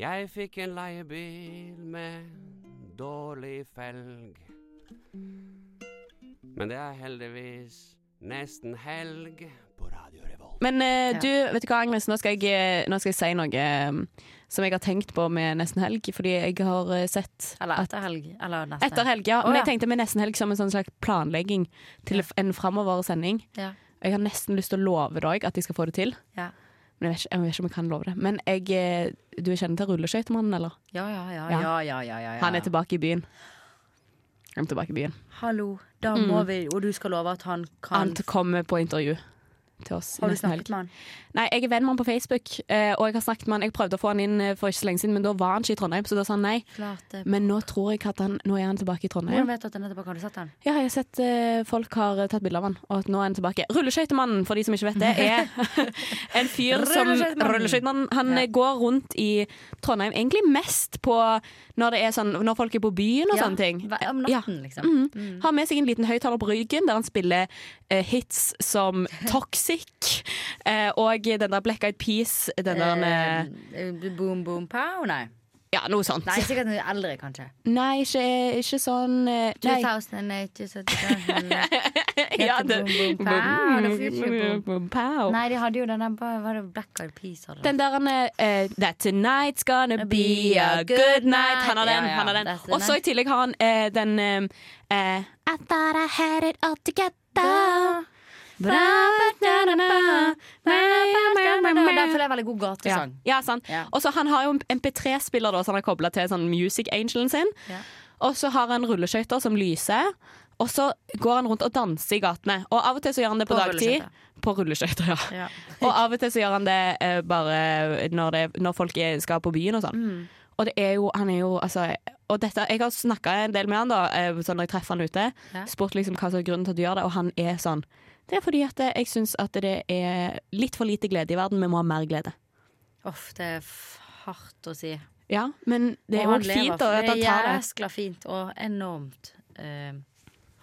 S9: Jeg fikk en leiebil med dårlig felg. Men det er heldigvis nesten helg på.
S1: Men eh, du, vet du hva, Agnes, nå skal jeg, eh, nå skal jeg si noe eh, som jeg har tenkt på med nesten helg. Fordi jeg har sett
S2: Eller etter helg. Eller neste.
S1: Etter helg, ja.
S2: Å,
S1: Men jeg tenkte med nesten helg som en sånn slags planlegging til en framover sending.
S2: Ja.
S1: Jeg har nesten lyst til å love deg at jeg skal få det til.
S2: Ja.
S1: Men jeg vet, ikke, jeg vet ikke om jeg kan love det. Men jeg, du er kjent til rulleskøytemannen, eller?
S2: Ja, ja, ja,
S1: Ja.
S2: ja, ja.
S1: Han er tilbake i byen. Han er tilbake i byen.
S2: Hallo, da må vi Og du skal love at han kan
S1: Han kommer på intervju til oss
S2: Har du snakket med han?
S1: Nei, jeg er venn med han på Facebook, eh, og jeg har snakket med han Jeg prøvde å få han inn eh, for ikke så lenge siden, men da var han ikke i Trondheim, så da sa han nei.
S2: Klart det.
S1: Men nå tror jeg at han Nå er han tilbake i
S2: Hvordan
S1: Trondheim.
S2: vet du at han er tilbake? Har du sett han?
S1: Ja, jeg har sett uh, folk har tatt bilde av han, og at nå er han tilbake. Rulleskøytemannen, for de som ikke vet det, er en fyr som
S2: Rulleskøytemannen.
S1: Han
S2: Ja.
S1: går rundt i Trondheim egentlig mest på når det er sånn Når folk er på byen og
S2: Ja,
S1: sånne ting.
S2: Om natten, liksom.
S1: Mm. Har med seg en liten høyttaler på ryggen der han spiller uh, hits som Toxic eh, og den der Black Eyed Peas. Den der eh,
S2: Eh, boom, boom, pow? Nei.
S1: Ja, noe sånt.
S2: Nei, sikkert eldre, kanskje.
S1: Nei, ikke, ikke sånn Nei.
S2: 2008 75
S1: ja,
S2: Heter Boom Boom Pow, Boom?
S1: Boom Pow.
S2: Nei, de hadde jo den der Var det Black Eyed Peas?
S1: Den der han er, eh, That tonight's gonna be a good night. Han har den.
S2: Ja, ja,
S1: den. Og så i tillegg har han uh, den eh, I thought I had it all together.
S2: Den føler jeg veldig god gatesang.
S1: ja.
S2: Ja.
S1: Og så Han har jo en MP3-spiller som han har kobla til sånn music angelen sin.
S2: Ja.
S1: Og så har han rulleskøyter som lyser. Og så går han rundt og danser i gatene. Og av og til så gjør han det på,
S2: På
S1: dagtid. På rulleskøyter, ja.
S2: Ja.
S1: Og av og til så gjør han det uh, bare når, det, når folk er, skal på byen og sånn.
S2: Mm.
S1: Og det er jo, han er jo altså og dette, Jeg har snakka en del med han da eh, sånn når jeg treffer han ute.
S2: Ja.
S1: Spurt liksom hva som er grunnen til at du gjør det, og han er sånn Det er fordi at jeg syns at det er litt for lite glede i verden. Vi må ha mer glede.
S2: Uff, det er hardt å si.
S1: Ja, men det er jo fint å ta
S2: det.
S1: Det
S2: er jæskla fint og enormt eh,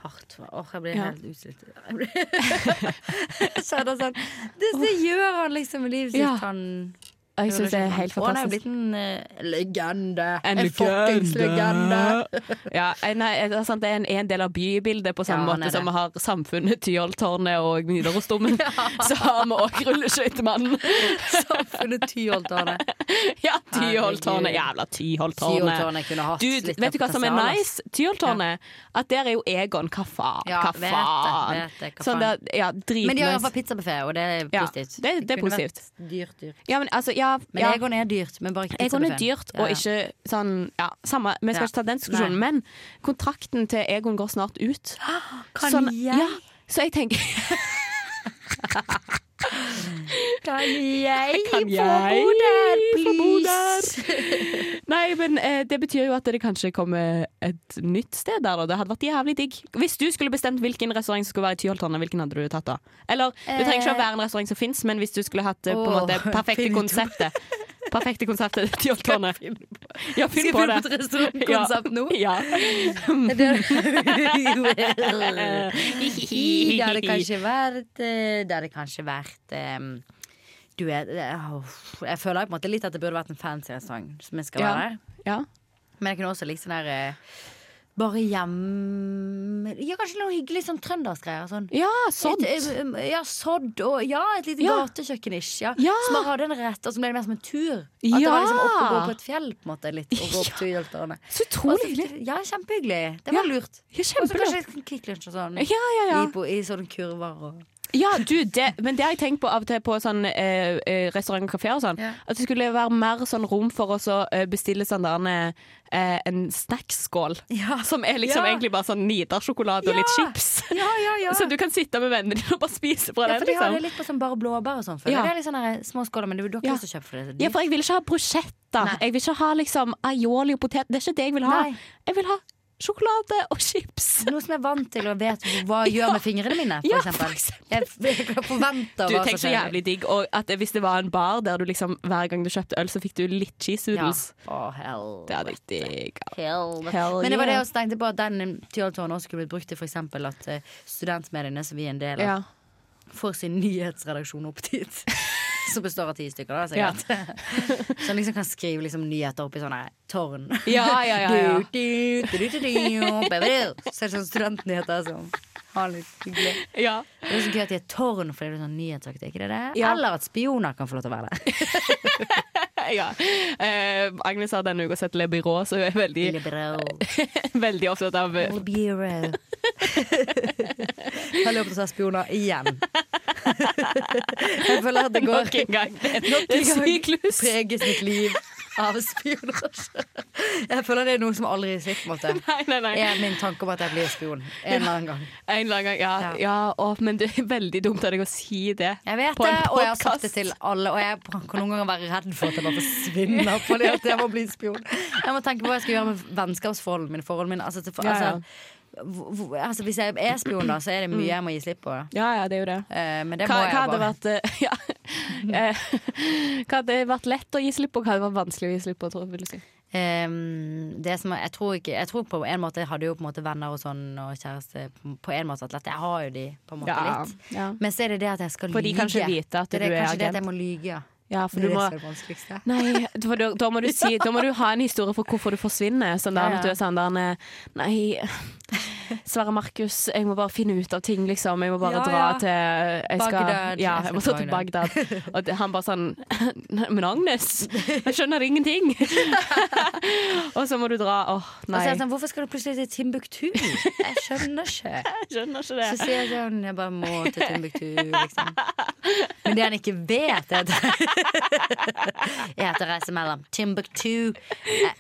S2: hardt. Åh, jeg blir
S1: Ja.
S2: helt utslitt. Jeg blir- Så er det sånn det, det gjør han liksom i livet sitt.
S1: Ja.
S2: Han
S1: Og jeg syns det er helt
S2: fantastisk. han er jo blitt en uh, legende.
S1: En
S2: fuckings legende.
S1: Ja, eh, nei, det er, sant, det er en, en del av bybildet på samme
S2: Ja,
S1: måte som vi har Samfunnet, Tyholttårnet og Nidarosdomen. Så har vi òg Rulleskøytemannen.
S2: Samfunnet Tyholttårnet.
S1: Ja, Tyholttårnet. Jævla Tyholttårnet. Vet du hva som er nice? Tyholttårnet. At der er jo Egon. Hva faen?
S2: Ja,
S1: Hva
S2: vet det,
S1: faen?
S2: vet det, hva
S1: Sånn
S2: faen. Men de har iallfall pizzabuffé, og det er
S1: Ja,
S2: positivt.
S1: det- det er positivt.
S2: Dyrt, dyrt.
S1: Ja, men altså, ja,
S2: Men
S1: ja.
S2: Egon er dyrt, men bare ikke
S1: Egon er dyrt, og ikke sånn Ja, samme. Vi skal ikke ta den diskusjonen,
S2: Nei.
S1: men kontrakten til Egon går snart ut.
S2: Kan
S1: Sånn-
S2: jeg?
S1: Ja, så jeg tenker
S2: Kan jeg
S1: Kan
S2: få bo der, please?
S1: Nei, men eh, det betyr jo at det kanskje kommer et nytt sted der, og det hadde vært jævlig digg. Hvis du skulle bestemt hvilken restaurant som skulle være i Tyholtane, hvilken hadde du tatt da? Eller, du trenger ikke å være en restaurant som fins, men hvis du skulle hatt eh, på en måte perfekte konseptet. Perfekte konseptet Tyholttårnet. Ja, finn
S2: Skal
S1: på
S2: vi
S1: finne
S2: på et restaurantkonsept nå?
S1: Ja.
S2: Det hadde kanskje vært eh, Det hadde kanskje vært um, Du er Jeg føler på en måte litt at det burde vært en fancy restaurant som jeg skal
S1: Ja.
S2: være der.
S1: ja.
S2: Men jeg kunne også likt sånn der eh, Bare hjemme Ja, kanskje noe hyggelig sånn trøndersgreier. Sånn.
S1: Ja, sådd.
S2: Et, eh, ja, sodd og ja, et lite
S1: Ja.
S2: gatekjøkken-ish. Ja.
S1: Ja.
S2: Så bare hadde en rett, og så ble det mer som en tur. At det var liksom opp og gå på et fjell på en måte litt. Og gå opp Tyholttårnet.
S1: Så utrolig hyggelig.
S2: Ja, kjempehyggelig. Det var lurt.
S1: Ja,
S2: Og så kanskje litt Kvikk Lunsj og sånn.
S1: Ja, ja, ja.
S2: I, på, I sånne kurver og
S1: Ja, du, det, men det har jeg tenkt på av og til på sånn eh, eh, restaurant og kafé og sånn.
S2: Ja.
S1: At det skulle være mer sånn rom for oss å eh, bestille sånn der eh, en snackskål.
S2: Ja.
S1: Som er liksom
S2: Ja.
S1: egentlig bare sånn Nidar-sjokolade og litt chips.
S2: Ja, ja, ja.
S1: Så du kan sitte med vennene dine og bare spise fra
S2: ja,
S1: den.
S2: for de har det
S1: Liksom.
S2: litt på sånn bare blåbær og sånn.
S1: Ja.
S2: Det er litt sånne små skåler, men du, du har ikke
S1: Ja.
S2: lyst til å kjøpe for det.
S1: Ja, for jeg vil ikke ha
S2: brosjetter
S1: Jeg vil ikke ha liksom aioli og potet. Det er ikke det jeg vil ha.
S2: Nei.
S1: Jeg vil ha sjokolade og chips.
S2: Noe som jeg er vant til og vet hva jeg gjør med fingrene mine, for
S1: Ja,
S2: eksempel.
S1: for eksempel.
S2: Jeg, jeg forventer
S1: Du,
S2: hva
S1: så jævlig digg. Og at hvis det var en bar der du liksom hver gang du kjøpte øl, så fikk du litt cheese
S2: Ja. Oh, hell.
S1: Det hadde jeg digga.
S2: Hell.
S1: Hell
S2: Men det var det jeg også tenkte på at den Tyholttårnet også kunne blitt brukt til for eksempel at eh, studentmediene som vi er en del av,
S1: Ja.
S2: får sin nyhetsredaksjon opp dit. Som består av ti stykker, da, sikkert. Som liksom kan skrive liksom, nyheter oppi sånne tårn.
S1: Ja, ja, ja, ja.
S2: Du, du, du, du, du, du. Så er det sånn studentnyheter som har litt hyggelig.
S1: ja.
S2: Det er så gøy at de er tårn fordi det er sånn nyhetsaktig, ikke det det?
S1: Ja.
S2: Eller at spioner kan få lov til å være der.
S1: ja. Uh, Agnes har denne uka sett Le Byrå, så hun er veldig, veldig opptatt av
S2: Bureau. Veldig opptatt av spioner igjen. Jeg føler at det går
S1: nok en gang. Det
S2: Nok en gang preges mitt liv av spionasje. Jeg føler det er noe som aldri er en måte.
S1: Nei, nei, nei.
S2: Er min tanke om at jeg blir spion en eller annen gang.
S1: En eller annen gang. Ja,
S2: Ja.
S1: ja. å, men det er veldig dumt av deg å si det.
S2: Jeg vet
S1: På
S2: det,
S1: en
S2: og jeg har sagt det til alle. Og jeg kan noen ganger være redd for at jeg bare forsvinner fordi at jeg må bli spion. Jeg må tenke på hva jeg skal gjøre med vennskapsforholdene mine. Forholdene mine. Altså, til,
S1: Ja, ja.
S2: Altså, hvis jeg er spion, da, så er det mye jeg må gi slipp på. da.
S1: Ja, ja, det er jo det.
S2: Eh, men det
S1: Hva, hva hadde vært eh, ja. Eh, Hva hadde vært lett å gi slipp på, hva hadde vært vanskelig å gi slipp på, tror vil du si.
S2: Um, det som jeg, tror ikke, jeg tror på en måte jeg hadde jo på en måte venner og sånn og kjæreste på- en måte at. Jeg har jo de på en måte
S1: Ja,
S2: litt.
S1: ja.
S2: Men så er det det at jeg skal
S1: For de
S2: lyge.
S1: kan ikke vite at
S2: det
S1: du
S2: det,
S1: er
S2: kanskje det at jeg må lyge. Ja.
S1: For
S2: Det
S1: du
S2: er
S1: må
S2: det er det vanskeligste.
S1: Nei, for da, da, må du si, da må du ha en historie for hvorfor du forsvinner. Sånn der,
S2: Ja, ja.
S1: du er sånn der Nei, Sverre Markus, jeg må bare finne ut av ting, liksom. Jeg må bare
S2: Ja,
S1: dra
S2: ja.
S1: til jeg skal,
S2: Bagdad.
S1: Ja,
S2: Jeg
S1: må dra
S2: til
S1: Bagdad. Og han bare sånn Men Agnes, jeg skjønner ingenting. Og så må du dra. Åh,
S2: Og så er sånn, Hvorfor skal du plutselig til Timbuktu? Jeg skjønner ikke.
S1: Jeg skjønner ikke
S2: Så sier jeg sånn Jeg bare må til Timbuktu, liksom. Men det han ikke vet, er at jeg heter reise mellom Timbuktu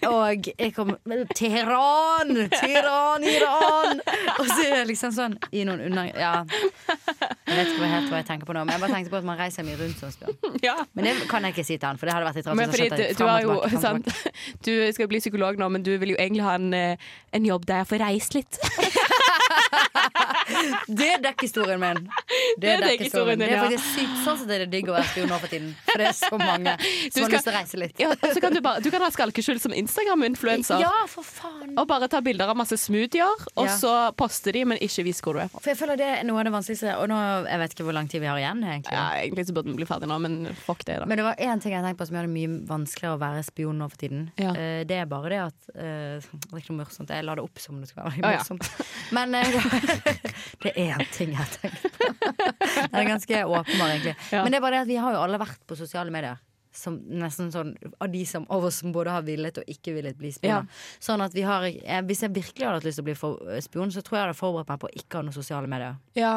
S2: og jeg kommer Teheran! Teheran, Iran! Og så er det liksom sånn i noen under... Ja. Jeg vet ikke helt hva jeg tenker på nå, men jeg bare tenkte på at man reiser mye rundt som spion.
S1: Ja.
S2: Men det kan jeg ikke si til han, for det hadde vært litt rart.
S1: Men fordi du, du, har jo,
S2: tilbake,
S1: du skal bli psykolog nå, men du vil jo egentlig ha en, eh, en jobb der jeg får reist litt.
S2: Det er dekkhistorien min. Det er
S1: dekkhistorien
S2: Det er faktisk sykt sånn som det er digg å være spion nå for tiden. For det er så mange som har lyst til å reise litt.
S1: Ja, så kan du, bare, du kan ha skalkeskjul som Instagram-influenser.
S2: Ja, for faen.
S1: Og bare ta bilder av masse smoothier, og
S2: Ja.
S1: så poste de, men ikke vis hvor du er.
S2: For jeg føler det er noe av det vanskeligste. Og nå, jeg vet ikke hvor lang tid vi har igjen, egentlig.
S1: Ja, egentlig så burde vi bli ferdig nå, men fuck det, da.
S2: Men det var én ting jeg tenkte på som gjør det mye vanskeligere å være spion nå for tiden.
S1: Ja.
S2: Uh, det er bare det at uh, Det er ikke noe morsomt. Jeg la det opp som det skal være morsomt. Men eh, det er én ting jeg tenker på. Den er ganske åpenbar, egentlig.
S1: Ja.
S2: Men det er bare det at vi har jo alle vært på sosiale medier. Som nesten sånn Av de som, av oss som både har villet og ikke villet bli spioner. Sånn at vi har eh, Hvis jeg virkelig hadde hatt lyst til å bli for, eh, spion, så tror jeg jeg hadde forberedt meg på å ikke ha noen sosiale medier.
S1: Ja.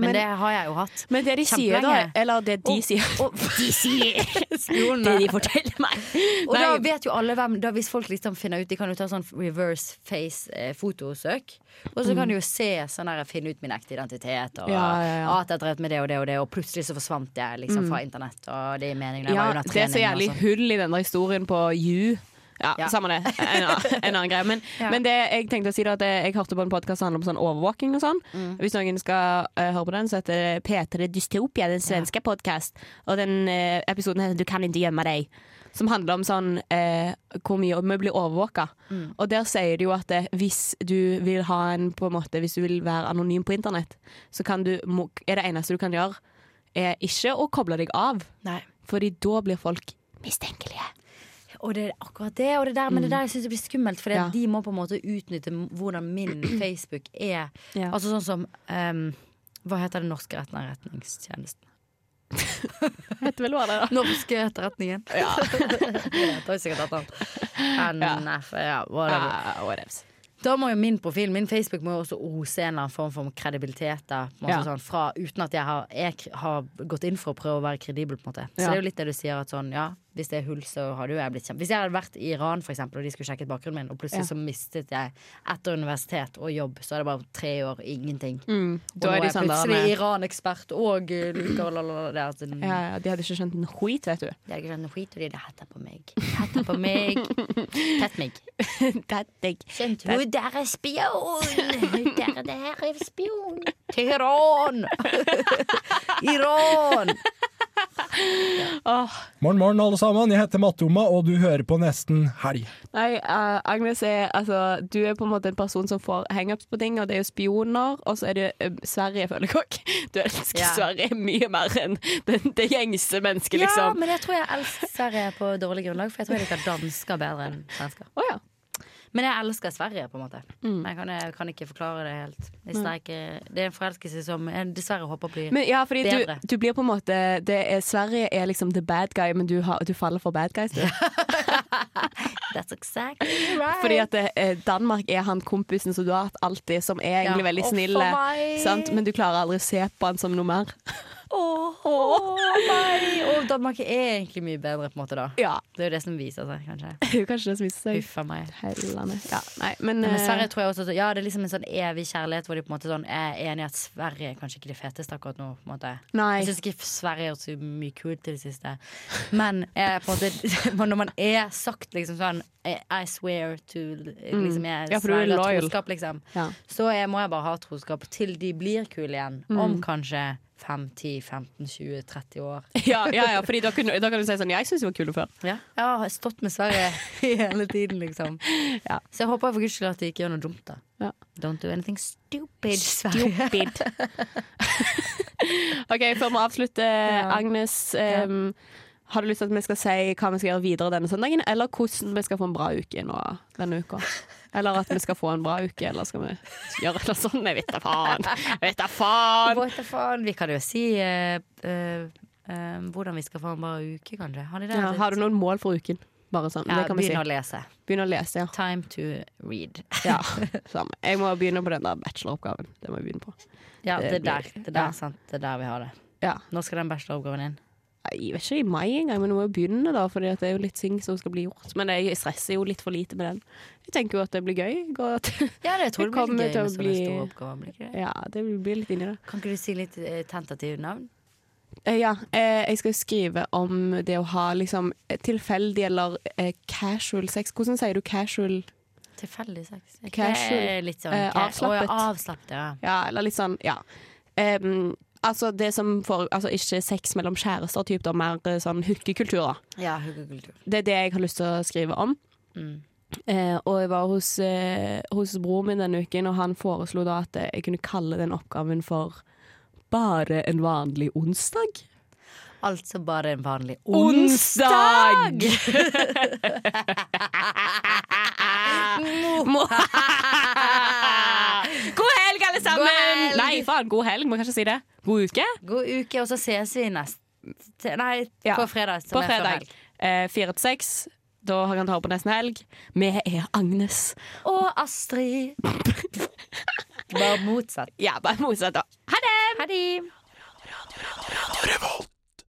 S2: Men, det har jeg jo hatt.
S1: men det de sier, da, eller det de
S2: Og-
S1: sier
S2: Og de sier
S1: Det de forteller meg.
S2: Og da vet jo alle hvem da Hvis folk liksom finner ut De kan jo ta sånn reverse face eh, Og så kan de jo se sånn her Finne ut min ekte identitet Og
S1: Mm. Ja, ja, ja.
S2: at jeg drev med det og det og det Og plutselig så forsvant jeg liksom fra internett Og det er meningen jeg
S1: Ja,
S2: var under
S1: det er så jævlig
S2: sånn.
S1: hull i denne historien på You. Ja,
S2: Ja.
S1: samme det. En, en annen greie. Men,
S2: Ja.
S1: men det jeg tenkte å si da at jeg hørte på en podkast som handler om sånn overvåking og sånn.
S2: Mm.
S1: Hvis noen skal uh, høre på den, så heter det P3 Dystopia, den svenske podkast. Og den uh, episoden heter Du kan ikke gjemme deg. Som handler om sånn eh, hvor mye vi blir overvåka.
S2: Mm.
S1: Og der sier de jo at hvis du vil ha en på en måte Hvis du vil være anonym på internett, så kan du, er det eneste du kan gjøre, er ikke å koble deg av.
S2: Nei
S1: Fordi da blir folk mistenkelige.
S2: Og det er akkurat det og det der Men det der jeg synes det blir skummelt For
S1: Mm. Ja.
S2: de må på en måte utnytte Hvordan min Facebook er
S1: Ja.
S2: Altså sånn som um, Hva heter det norske etterretningstjenesten?
S1: Vet vel hva det er, da?
S2: Norske etterretningen
S1: Ja.
S2: Det heter sikkert sikkert etter NF, ja, whatever.
S1: Ah.
S2: Da må jo min profil, min Facebook må jo også ose en eller annen form for kredibilitet da,
S1: Ja.
S2: sånn, fra, uten at jeg har, jeg har gått inn for å prøve å være kredibel. på en måte Så det er jo litt det du sier at sånn, ja, hvis det er hull, så hadde jo jeg blitt kjempe Hvis jeg hadde vært i Iran, for eksempel, og de skulle sjekket bakgrunnen min, og plutselig
S1: Ja.
S2: så mistet jeg etter universitet og jobb, så er det bare tre år ingenting.
S1: Mm.
S2: Og
S1: Da er de sånn
S2: plutselig Iran-ekspert og uh, liker la
S1: ja, De hadde ikke skjønt en skit, vet du.
S2: De hadde ikke sånn skit, og de hadde hetta på meg. Hetta på meg. Tett meg.
S1: Tett deg.
S2: Skjønt du? Der er spion! Der, der er spion! Teheran! Iran!
S1: Åh,
S10: Morgen, morgen, alle sammen. Jeg heter Mattoma, og du hører på Nesten Helg.
S1: nei, uh, Agnes er altså Du er på en måte en person som får hangups på ting, og det er jo spioner, og så er det uh, Sverige, føler jeg. Du elsker
S2: yeah.
S1: Sverige mye mer enn det, det gjengse mennesket,
S2: Ja,
S1: liksom.
S2: men jeg tror jeg elsker Sverige på dårlig grunnlag, for jeg tror jeg liker dansker bedre enn svensker.
S1: Oh, ja.
S2: Men jeg elsker Sverige, på en måte. Men jeg kan, jeg kan ikke forklare det helt. Ikke, det er en forelskelse som jeg dessverre håper blir
S1: Men ja, fordi
S2: Bedre.
S1: du blir på en måte det er, Sverige er liksom the bad guy, men du, har, du faller for bad guys, du.
S2: That's exactly right.
S1: Fordi at eh, Danmark er han kompisen som du har hatt alltid, som er egentlig
S2: Ja.
S1: veldig snill. Men du klarer aldri å se på han som noe mer.
S2: Åh, nei. Og Danmark er egentlig mye bedre, på en måte, da.
S1: Ja,
S2: Det er jo det som viser seg, kanskje.
S1: kanskje det som viser seg.
S2: Huff meg.
S1: Ja, nei, men,
S2: Men
S1: eh,
S2: Sverige tror jeg også Ja, det er liksom en sånn evig kjærlighet hvor de på en måte sånn er enig i at Sverige er kanskje ikke det feteste akkurat nå. På en måte.
S1: Nei.
S2: Jeg syns ikke Sverige har gjort så mye kult til det siste. Men jeg, på en måte, når man er sagt liksom sånn I I swear to liksom, jeg
S1: Mm. Ja, for du er loyal.
S2: troskap, liksom.
S1: Ja.
S2: Så jeg må jeg bare ha troskap til de blir kule igjen.
S1: Mm.
S2: Om kanskje 5, 10, 15, 20, 30 år.
S1: ja, ja, ja, fordi da, kunne, da kan du si sånn Jeg syns de var kule før.
S2: Ja. Jeg har stått med Sverige hele tiden, liksom.
S1: Ja.
S2: Så jeg håper for guds skyld at de ikke gjør noe dumt, da.
S1: Ja.
S2: Don't do anything stupid, Sverige.
S1: Stupid. OK, før vi avslutter, Agnes. em, har du lyst til at vi skal si hva vi skal gjøre videre denne søndagen, eller hvordan vi skal få en bra uke nå denne uka? Eller at vi skal få en bra uke, eller skal vi gjøre noe sånt? Jeg vet da faen. Vet da faen.
S2: Vi kan jo si uh, uh, hvordan vi skal få en bra uke, kanskje. Har,
S1: Ja, har du noen mål for uken? Bare sånn.
S2: Ja,
S1: det si.
S2: Begynn å lese.
S1: Begynne å lese, ja.
S2: Time to read.
S1: ja. Samme. Jeg må begynne på den der bacheloroppgaven. Det må jeg begynne på.
S2: Ja,
S1: Det
S2: det er der, det er der,
S1: ja.
S2: sant? Det er der vi har det.
S1: Ja.
S2: Nå skal den bacheloroppgaven inn?
S1: Jeg vet ikke i mai engang, men nå må jeg begynne, da. For det er jo litt ting som skal bli gjort. Men jeg stresser jo litt for lite med den. Jeg tenker jo at det blir gøy. At
S2: Ja, det tror jeg blir gøy
S1: til å
S2: med sånne
S1: bli-
S2: oppgaver. Blir det?
S1: Ja, det blir litt inni det.
S2: Kan ikke du si litt eh, tentative navn?
S1: Eh, Ja, eh, jeg skal skrive om det å ha liksom eh, tilfeldig eller casual sex. Hvordan sier du casual?
S2: Tilfeldig sex.
S1: Casual.
S2: Litt sånn
S1: avslappet.
S2: Oh, ja, avslappet, ja.
S1: Ja, eller litt sånn, ja. Em, altså det som får Altså ikke sex mellom kjærester, typ, da, mer eh, sånn hookekultur.
S2: Ja.
S1: Det er det jeg har lyst til å skrive om.
S2: Mm.
S1: Eh, og jeg var hos, eh, hos broren min denne uken, og han foreslo da at jeg kunne kalle den oppgaven for Bare en vanlig onsdag.
S2: Altså bare en vanlig
S1: Onsdag! Må- God helg, alle sammen!
S2: God helg!
S1: Nei, faen, god helg. Må kanskje si det. God uke.
S2: God uke, og så ses vi neste Nei,
S1: Ja,
S2: på fredag. som
S1: På
S2: er
S1: fredag.
S2: helg.
S1: Eh, Fire til seks. Da kan han ta på nesten helg. Vi er Agnes.
S2: Og Astrid. Bare motsatt.
S1: Ja, bare motsatt, da. Ha det!
S2: Ha det.
S8: Radio.